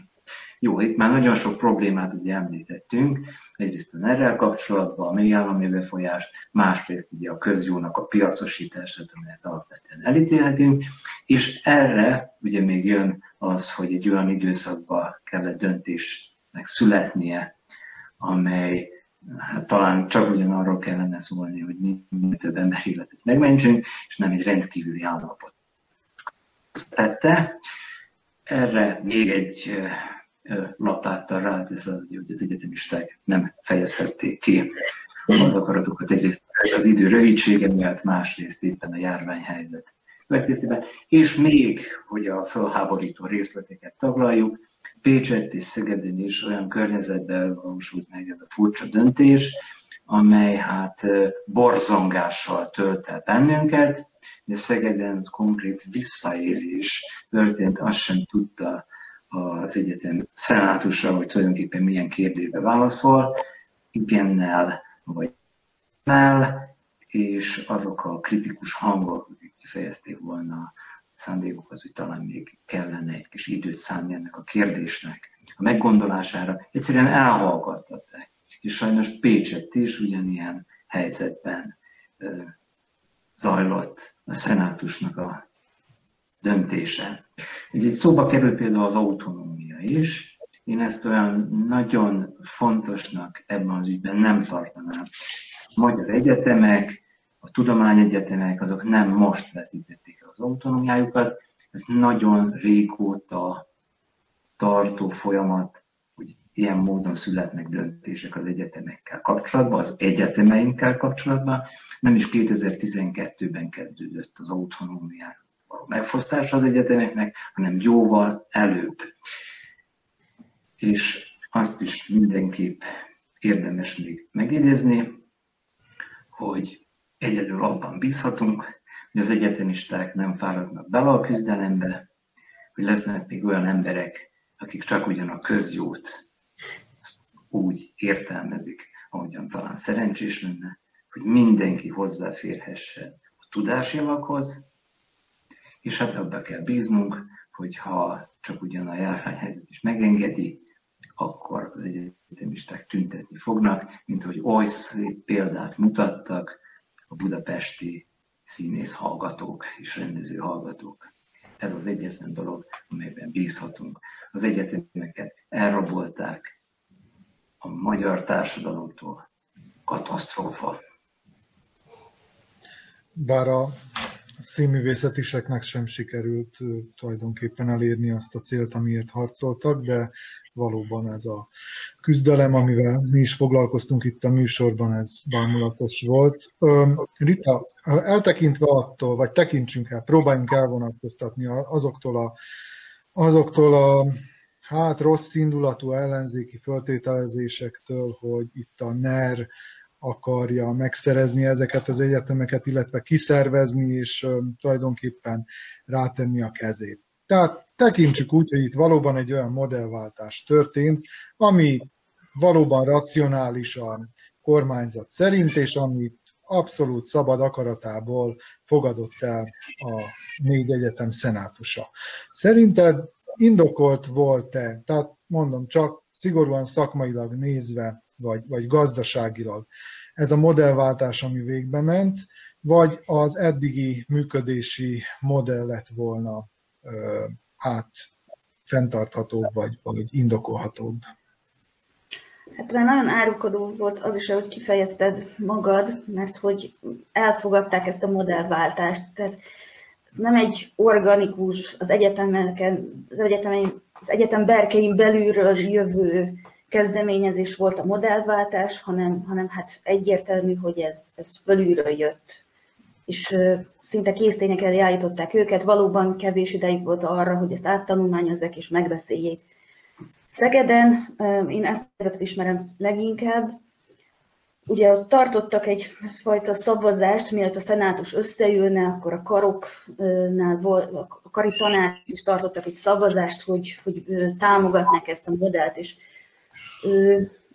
C: Jó, itt már nagyon sok problémát ugye említettünk, egyrészt a ner kapcsolatban, a mélyállami befolyást, másrészt ugye a közjónak a piacosítását, amelyet alapvetően elítélhetünk, és erre ugye még jön az, hogy egy olyan időszakban kellett döntésnek születnie, amely hát talán csak ugyanarról kellene szólni, hogy mi több ember életet megmentsünk, és nem egy rendkívüli állapot tette. Erre még egy lapáttal rátesz, hogy az egyetemisták nem fejezhették ki az akaratokat egyrészt az idő rövidsége miatt, másrészt éppen a járványhelyzet következtében. És még, hogy a felháborító részleteket taglaljuk, Pécset és Szegeden is olyan környezetben valósult meg ez a furcsa döntés, amely hát borzongással tölt el bennünket, de Szegeden konkrét visszaélés történt, azt sem tudta az egyetem szenátusa, hogy tulajdonképpen milyen kérdésbe válaszol, igennel vagy nemmel, és azok a kritikus hangok, akik kifejezték volna a szándékokat, hogy talán még kellene egy kis időt szánni ennek a kérdésnek a meggondolására, egyszerűen elhallgattatták. És sajnos Pécsett is ugyanilyen helyzetben zajlott a szenátusnak a döntése. Ugye itt szóba kerül például az autonómia is. Én ezt olyan nagyon fontosnak ebben az ügyben nem tartanám. Magyar egyetemek, a tudományegyetemek, azok nem most veszítették el az autonómiájukat, ez nagyon régóta tartó folyamat, hogy ilyen módon születnek döntések az egyetemekkel kapcsolatban, az egyetemeinkkel kapcsolatban. Nem is 2012-ben kezdődött az autonómiák való megfosztása az egyetemeknek, hanem jóval előbb. És azt is mindenképp érdemes még megjegyezni, hogy egyedül abban bízhatunk, hogy az egyetemisták nem fáradnak bele a küzdelembe, hogy lesznek még olyan emberek, akik csak ugyan a közjót úgy értelmezik, ahogyan talán szerencsés lenne, hogy mindenki hozzáférhessen a tudásjavakhoz, és hát ebbe kell bíznunk, hogyha csak ugyan a járványhelyzet is megengedi, akkor az egyetemisták tüntetni fognak, mint hogy oly szép példát mutattak a budapesti színész hallgatók és rendező hallgatók. Ez az egyetlen dolog, amelyben bízhatunk. Az egyetemeket elrabolták a magyar társadalomtól. Katasztrófa.
A: Bár a színművészetiseknek sem sikerült tulajdonképpen elérni azt a célt, amiért harcoltak, de valóban ez a küzdelem, amivel mi is foglalkoztunk itt a műsorban, ez bámulatos volt. Rita, eltekintve attól, vagy tekintsünk el, próbáljunk elvonatkoztatni azoktól a, azoktól a hát rossz indulatú ellenzéki föltételezésektől, hogy itt a NER akarja megszerezni ezeket az egyetemeket, illetve kiszervezni, és tulajdonképpen rátenni a kezét. Tehát tekintsük úgy, hogy itt valóban egy olyan modellváltás történt, ami valóban racionálisan kormányzat szerint, és amit abszolút szabad akaratából fogadott el a négy egyetem szenátusa. Szerinted indokolt volt-e, tehát mondom, csak szigorúan szakmailag nézve, vagy, vagy gazdaságilag ez a modellváltás, ami végbe ment, vagy az eddigi működési modell lett volna hát fenntarthatóbb, vagy, vagy indokolhatóbb?
D: Hát már nagyon árukodó volt az is, hogy kifejezted magad, mert hogy elfogadták ezt a modellváltást. Tehát nem egy organikus, az egyetemeken, az, egyetemein, az egyetem berkein belülről jövő kezdeményezés volt a modellváltás, hanem, hanem hát egyértelmű, hogy ez, ez fölülről jött. És szinte késztények elé állították őket, valóban kevés ideig volt arra, hogy ezt áttanulmányozzák és megbeszéljék. Szegeden, én ezt ismerem leginkább, ugye ott tartottak egyfajta szavazást, mielőtt a szenátus összejönne, akkor a karoknál, a kari tanács is tartottak egy szavazást, hogy, hogy támogatnak ezt a modellt, és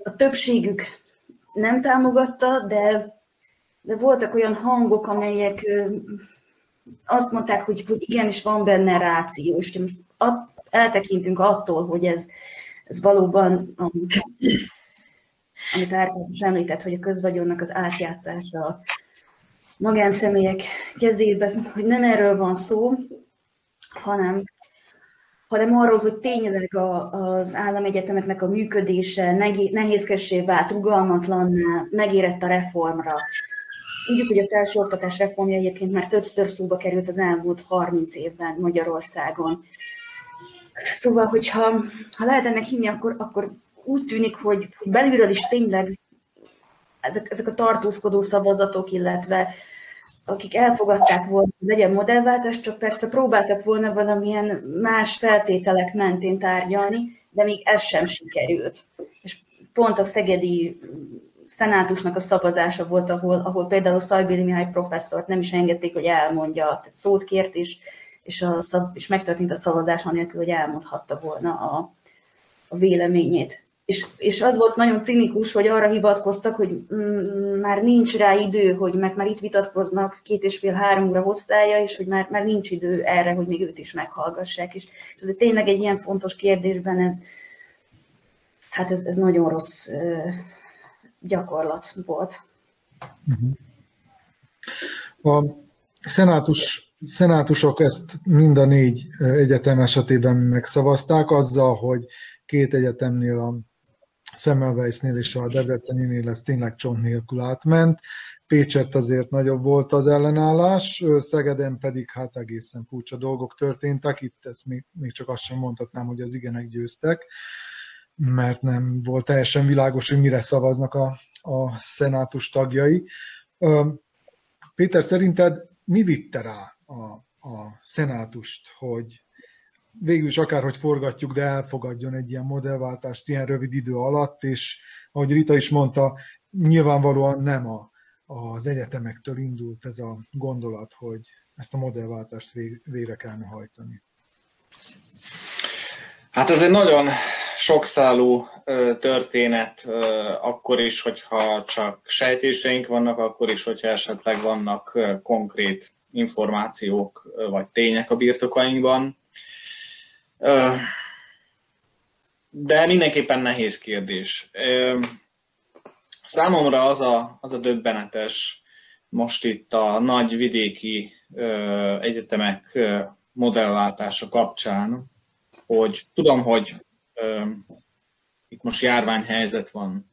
D: a többségük nem támogatta, de, de voltak olyan hangok, amelyek azt mondták, hogy, hogy igenis van benne ráció, és most eltekintünk attól, hogy ez, ez valóban, amit Árpád is említett, hogy a közvagyonnak az átjátszása a magánszemélyek kezébe, hogy nem erről van szó, hanem, hanem arról, hogy tényleg a, az államegyetemeknek a működése nehézkessé vált, rugalmatlanná, megérett a reformra. Tudjuk, hogy a felsőoktatás reformja egyébként már többször szóba került az elmúlt 30 évben Magyarországon. Szóval, hogyha ha lehet ennek hinni, akkor, akkor úgy tűnik, hogy, belülről is tényleg ezek, ezek a tartózkodó szavazatok, illetve akik elfogadták volna, hogy legyen modellváltás, csak persze próbáltak volna valamilyen más feltételek mentén tárgyalni, de még ez sem sikerült. És pont a szegedi szenátusnak a szavazása volt, ahol, ahol például Szajbéli Mihály professzort nem is engedték, hogy elmondja, tehát szót kért is, és, a, és megtörtént a szavazás anélkül, hogy elmondhatta volna a, a véleményét. És, és az volt nagyon cinikus, hogy arra hivatkoztak, hogy mm, már nincs rá idő, hogy mert már itt vitatkoznak két és fél-három óra hosszája, és hogy már, már nincs idő erre, hogy még őt is meghallgassák. És, és ez tényleg egy ilyen fontos kérdésben ez, hát ez, ez nagyon rossz gyakorlat volt.
A: A szenátus szenátusok ezt mind a négy egyetem esetében megszavazták, azzal, hogy két egyetemnél, a Semmelweisnél és a Debreceninél ez tényleg csont nélkül átment. Pécsett azért nagyobb volt az ellenállás, Szegeden pedig hát egészen furcsa dolgok történtek, itt ezt még, még csak azt sem mondhatnám, hogy az igenek győztek, mert nem volt teljesen világos, hogy mire szavaznak a, a szenátus tagjai. Péter, szerinted mi vitte rá a, a szenátust, hogy végül is akárhogy forgatjuk, de elfogadjon egy ilyen modellváltást ilyen rövid idő alatt, és ahogy Rita is mondta, nyilvánvalóan nem a, az egyetemektől indult ez a gondolat, hogy ezt a modellváltást végre kellene hajtani.
B: Hát ez egy nagyon sokszálú történet, akkor is, hogyha csak sejtéseink vannak, akkor is, hogyha esetleg vannak konkrét információk vagy tények a birtokainkban. De mindenképpen nehéz kérdés. Számomra az a, az a döbbenetes most itt a nagy vidéki egyetemek modellváltása kapcsán, hogy tudom, hogy itt most járványhelyzet van,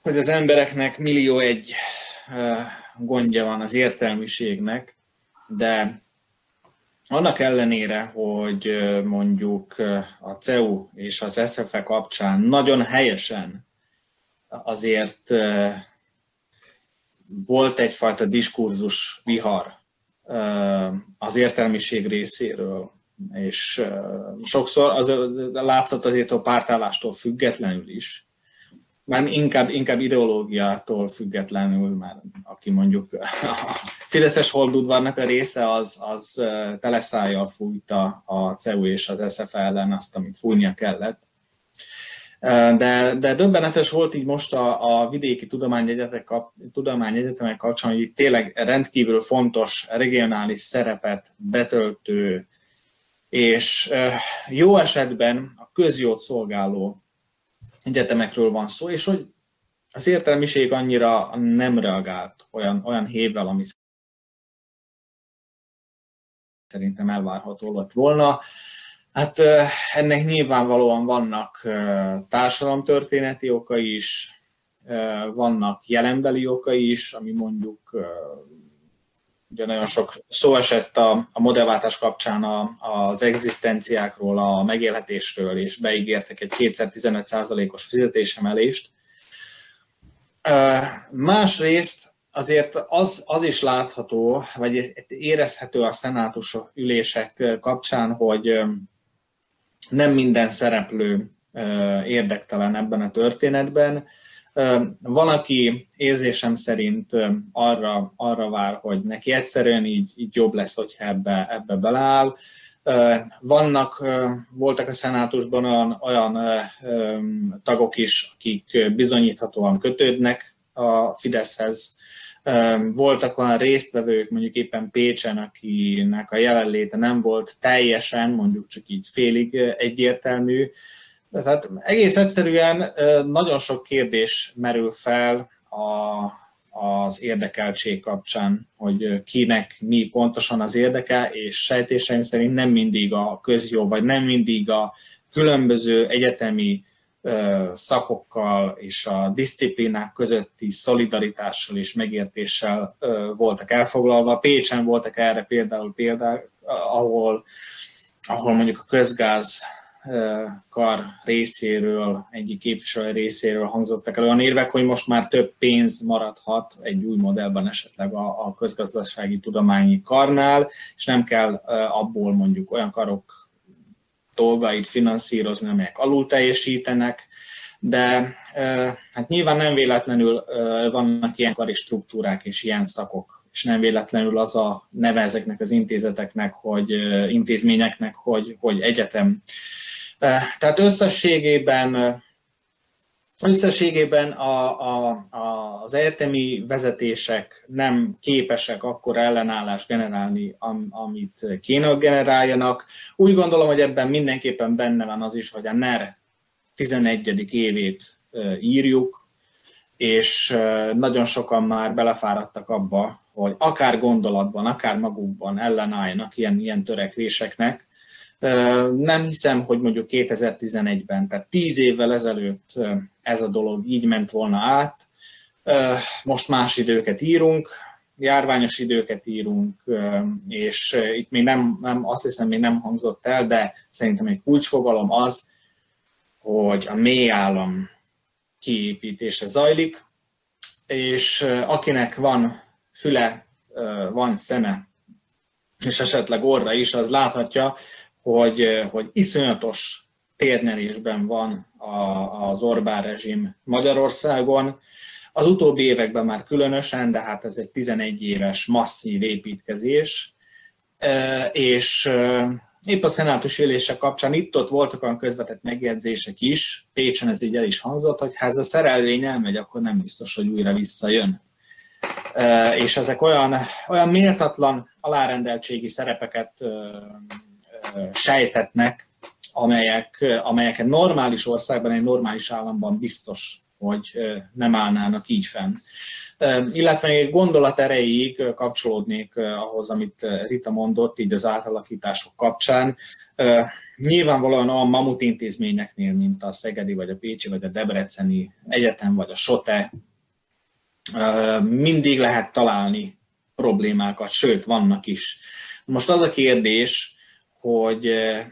B: hogy az embereknek millió egy gondja van az értelmiségnek, de annak ellenére, hogy mondjuk a CEU és az SFE kapcsán nagyon helyesen azért volt egyfajta diskurzus vihar az értelmiség részéről, és sokszor az látszott azért a pártállástól függetlenül is, már inkább, inkább ideológiától függetlenül, már aki mondjuk a Fideszes holdudvarnak a része, az, az teleszájjal fújta a CEU és az SZF ellen azt, amit fújnia kellett. De, de döbbenetes volt így most a, a vidéki tudományegyetemek kapcsán, hogy tényleg rendkívül fontos regionális szerepet betöltő és jó esetben a közjót szolgáló egyetemekről van szó, és hogy az értelmiség annyira nem reagált olyan, olyan hévvel, ami szerintem elvárható lett volna. Hát ennek nyilvánvalóan vannak társadalomtörténeti okai is, vannak jelenbeli okai is, ami mondjuk ugye nagyon sok szó esett a, a modellváltás kapcsán a, az egzisztenciákról, a megélhetésről, és beígértek egy 215%-os fizetésemelést. Másrészt azért az, az is látható, vagy érezhető a szenátus ülések kapcsán, hogy nem minden szereplő érdektelen ebben a történetben. Van, aki érzésem szerint arra, arra vár, hogy neki egyszerűen így, így jobb lesz, hogyha ebbe, ebbe beleáll. Vannak, voltak a szenátusban olyan, olyan tagok is, akik bizonyíthatóan kötődnek a Fideszhez. Voltak olyan résztvevők, mondjuk éppen Pécsen, akinek a jelenléte nem volt teljesen, mondjuk csak így félig egyértelmű, tehát egész egyszerűen nagyon sok kérdés merül fel a, az érdekeltség kapcsán, hogy kinek mi pontosan az érdeke, és sejtéseim szerint nem mindig a közjó, vagy nem mindig a különböző egyetemi szakokkal és a disziplinák közötti szolidaritással és megértéssel voltak elfoglalva. Pécsen voltak erre például példák, ahol, ahol mondjuk a közgáz kar részéről, egyik képviselő részéről hangzottak el olyan érvek, hogy most már több pénz maradhat egy új modellben esetleg a, a közgazdasági tudományi karnál, és nem kell abból mondjuk olyan karok dolgait finanszírozni, amelyek alul teljesítenek, de hát nyilván nem véletlenül vannak ilyen kari struktúrák és ilyen szakok, és nem véletlenül az a neve ezeknek az intézeteknek, hogy intézményeknek, hogy, hogy egyetem tehát összességében Összességében a, a, a, az egyetemi vezetések nem képesek akkor ellenállást generálni, am, amit kéne generáljanak. Úgy gondolom, hogy ebben mindenképpen benne van az is, hogy a NER 11. évét írjuk, és nagyon sokan már belefáradtak abba, hogy akár gondolatban, akár magukban ellenálljanak ilyen, ilyen törekvéseknek, nem hiszem, hogy mondjuk 2011-ben, tehát 10 évvel ezelőtt ez a dolog így ment volna át. Most más időket írunk, járványos időket írunk, és itt még nem, nem, azt hiszem, még nem hangzott el, de szerintem egy kulcsfogalom az, hogy a mély állam kiépítése zajlik, és akinek van füle, van szeme, és esetleg orra is, az láthatja, hogy, hogy iszonyatos térnyerésben van az Orbán rezsim Magyarországon. Az utóbbi években már különösen, de hát ez egy 11 éves masszív építkezés, és épp a szenátus ülése kapcsán itt-ott voltak olyan közvetett megjegyzések is, Pécsen ez így el is hangzott, hogy ha ez a szerelvény elmegy, akkor nem biztos, hogy újra visszajön. És ezek olyan, olyan méltatlan alárendeltségi szerepeket sejtetnek, amelyek, amelyeket normális országban, egy normális államban biztos, hogy nem állnának így fenn. Illetve egy gondolat erejéig kapcsolódnék ahhoz, amit Rita mondott, így az átalakítások kapcsán. Nyilvánvalóan a mamut intézményeknél, mint a Szegedi, vagy a Pécsi, vagy a Debreceni Egyetem, vagy a SOTE, mindig lehet találni problémákat, sőt, vannak is. Most az a kérdés, hogy, eh,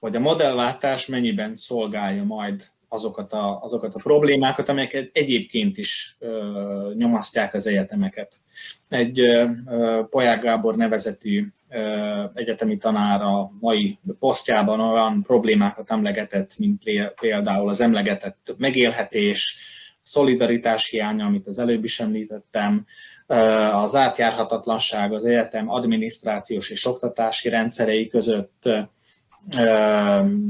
B: hogy a modellváltás mennyiben szolgálja majd azokat a, azokat a problémákat, amelyek egyébként is ö, nyomasztják az egyetemeket. Egy ö, Poják Gábor nevezetű ö, egyetemi tanára mai posztjában olyan problémákat emlegetett, mint például az emlegetett megélhetés, szolidaritás hiánya, amit az előbb is említettem, az átjárhatatlanság az egyetem adminisztrációs és oktatási rendszerei között,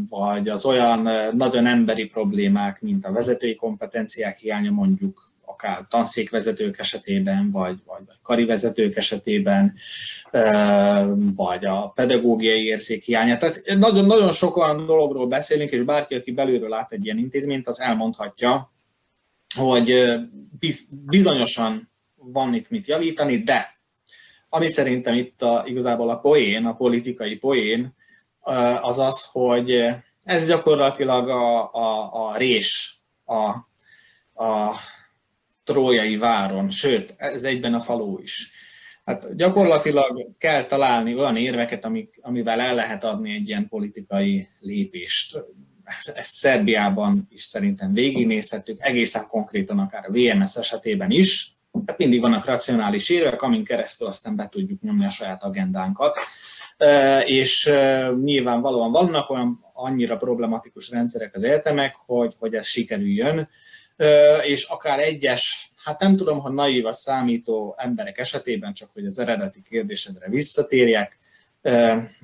B: vagy az olyan nagyon emberi problémák, mint a vezetői kompetenciák hiánya mondjuk, akár tanszékvezetők esetében, vagy, vagy, vagy kari vezetők esetében, vagy a pedagógiai érzék hiánya. Tehát nagyon-nagyon sok olyan dologról beszélünk, és bárki, aki belülről lát egy ilyen intézményt, az elmondhatja, hogy bizonyosan van itt mit javítani, de ami szerintem itt a, igazából a poén, a politikai poén, az az, hogy ez gyakorlatilag a, a, a rés a, a trójai váron, sőt, ez egyben a faló is. Hát gyakorlatilag kell találni olyan érveket, amik, amivel el lehet adni egy ilyen politikai lépést. Ezt, ezt Szerbiában is szerintem végignézhetjük, egészen konkrétan akár a VMS esetében is. Hát mindig vannak racionális érvek, amin keresztül aztán be tudjuk nyomni a saját agendánkat. És nyilvánvalóan vannak olyan annyira problematikus rendszerek az egyetemek, hogy, hogy ez sikerüljön, és akár egyes hát nem tudom, hogy naív a számító emberek esetében, csak hogy az eredeti kérdésedre visszatérjek,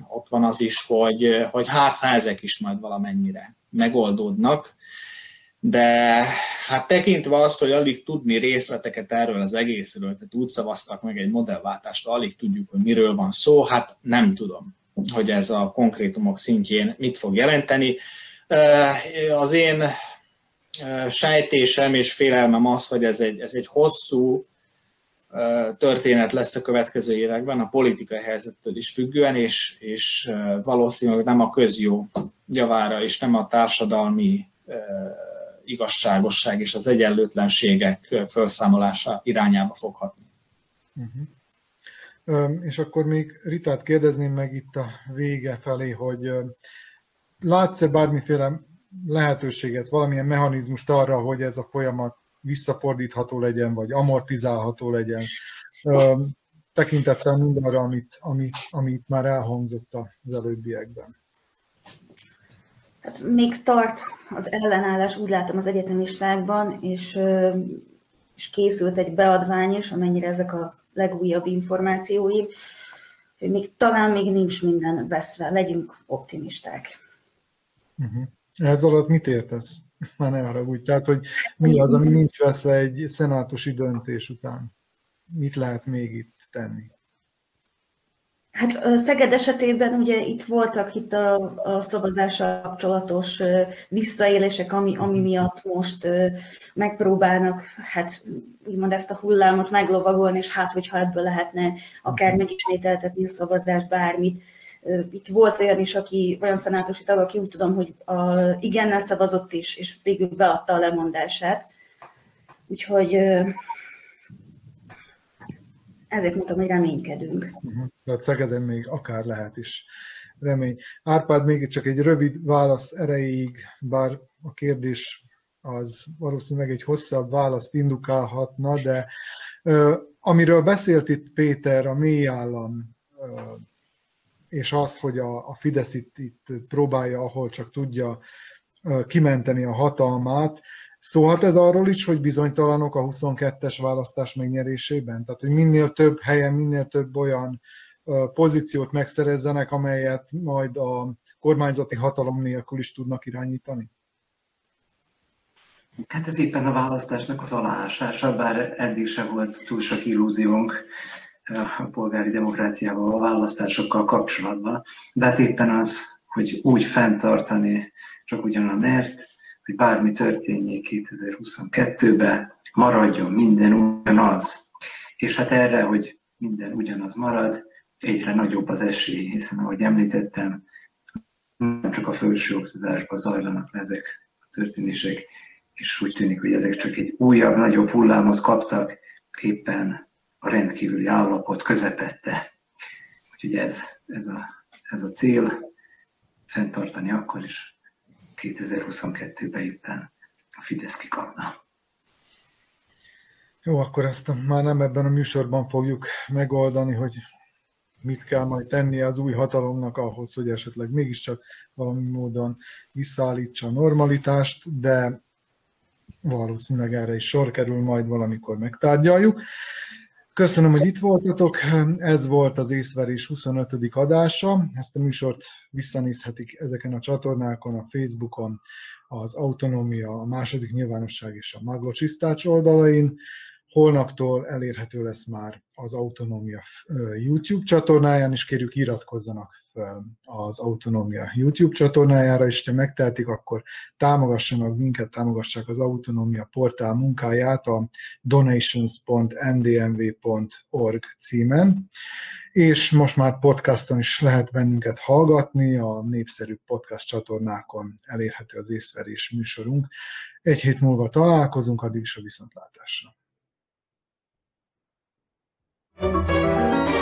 B: ott van az is, hogy, hogy hát ha ezek is majd valamennyire megoldódnak, de hát tekintve azt, hogy alig tudni részleteket erről az egészről, tehát úgy szavaztak meg egy modellváltást, alig tudjuk, hogy miről van szó, hát nem tudom, hogy ez a konkrétumok szintjén mit fog jelenteni. Az én sejtésem és félelmem az, hogy ez egy, ez egy hosszú történet lesz a következő években, a politikai helyzettől is függően, és, és valószínűleg nem a közjó javára, és nem a társadalmi igazságosság és az egyenlőtlenségek felszámolása irányába foghatni.
A: Uh-huh. És akkor még Ritát kérdezném meg itt a vége felé, hogy látsz-e bármiféle lehetőséget, valamilyen mechanizmust arra, hogy ez a folyamat visszafordítható legyen, vagy amortizálható legyen, tekintettel mindarra, amit, amit, amit már elhangzott az előbbiekben.
D: Hát még tart az ellenállás, úgy látom az egyetemistákban, és, és készült egy beadvány is, amennyire ezek a legújabb információim, hogy még talán még nincs minden veszve, legyünk optimisták.
A: Uh-huh. Ez alatt mit értesz? Már ne úgy. Tehát, hogy mi az, ami nincs veszve egy szenátusi döntés után? Mit lehet még itt tenni?
D: Hát Szeged esetében ugye itt voltak itt a, a szavazással kapcsolatos visszaélések, ami, ami miatt most megpróbálnak hát úgymond ezt a hullámot meglovagolni, és hát hogyha ebből lehetne akár megismételtetni a szavazást, bármit, itt volt olyan is, aki, olyan szenátusi tag, aki úgy tudom, hogy a, igennel szavazott is, és végül beadta a lemondását. Úgyhogy ezért mondtam, hogy reménykedünk.
A: Uh-huh. Tehát Szegeden még akár lehet is remény. Árpád, még csak egy rövid válasz erejéig, bár a kérdés az valószínűleg egy hosszabb választ indukálhatna, de uh, amiről beszélt itt Péter, a mély állam uh, és az, hogy a, a Fidesz itt, itt próbálja, ahol csak tudja kimenteni a hatalmát, Szóhat ez arról is, hogy bizonytalanok a 22-es választás megnyerésében? Tehát, hogy minél több helyen, minél több olyan pozíciót megszerezzenek, amelyet majd a kormányzati hatalom nélkül is tudnak irányítani?
C: Hát ez éppen a választásnak az aláásása, bár eddig sem volt túl sok illúziónk a polgári demokráciával, a választásokkal kapcsolatban, de hát éppen az, hogy úgy fenntartani csak ugyan a mert, hogy bármi történjék 2022-ben, maradjon minden ugyanaz. És hát erre, hogy minden ugyanaz marad, egyre nagyobb az esély, hiszen ahogy említettem, nem csak a felső oktatásban zajlanak le ezek a történések, és úgy tűnik, hogy ezek csak egy újabb, nagyobb hullámot kaptak éppen a rendkívüli állapot közepette. Úgyhogy ez, ez, a, ez a cél, fenntartani akkor is 2022-ben éppen a Fidesz kikapna.
A: Jó, akkor ezt már nem ebben a műsorban fogjuk megoldani, hogy mit kell majd tennie az új hatalomnak ahhoz, hogy esetleg mégiscsak valami módon visszaállítsa a normalitást, de valószínűleg erre is sor kerül, majd valamikor megtárgyaljuk. Köszönöm, hogy itt voltatok. Ez volt az észverés 25. adása. Ezt a műsort visszanézhetik ezeken a csatornákon, a Facebookon, az Autonómia, a második nyilvánosság és a Maglocsisztács oldalain. Holnaptól elérhető lesz már az Autonómia YouTube csatornáján, és kérjük iratkozzanak fel az Autonómia YouTube csatornájára, és ha megtehetik, akkor támogassanak minket, támogassák az Autonómia portál munkáját a donations.ndmv.org címen, és most már podcaston is lehet bennünket hallgatni, a népszerű podcast csatornákon elérhető az észverés műsorunk. Egy hét múlva találkozunk, addig is a viszontlátásra. Música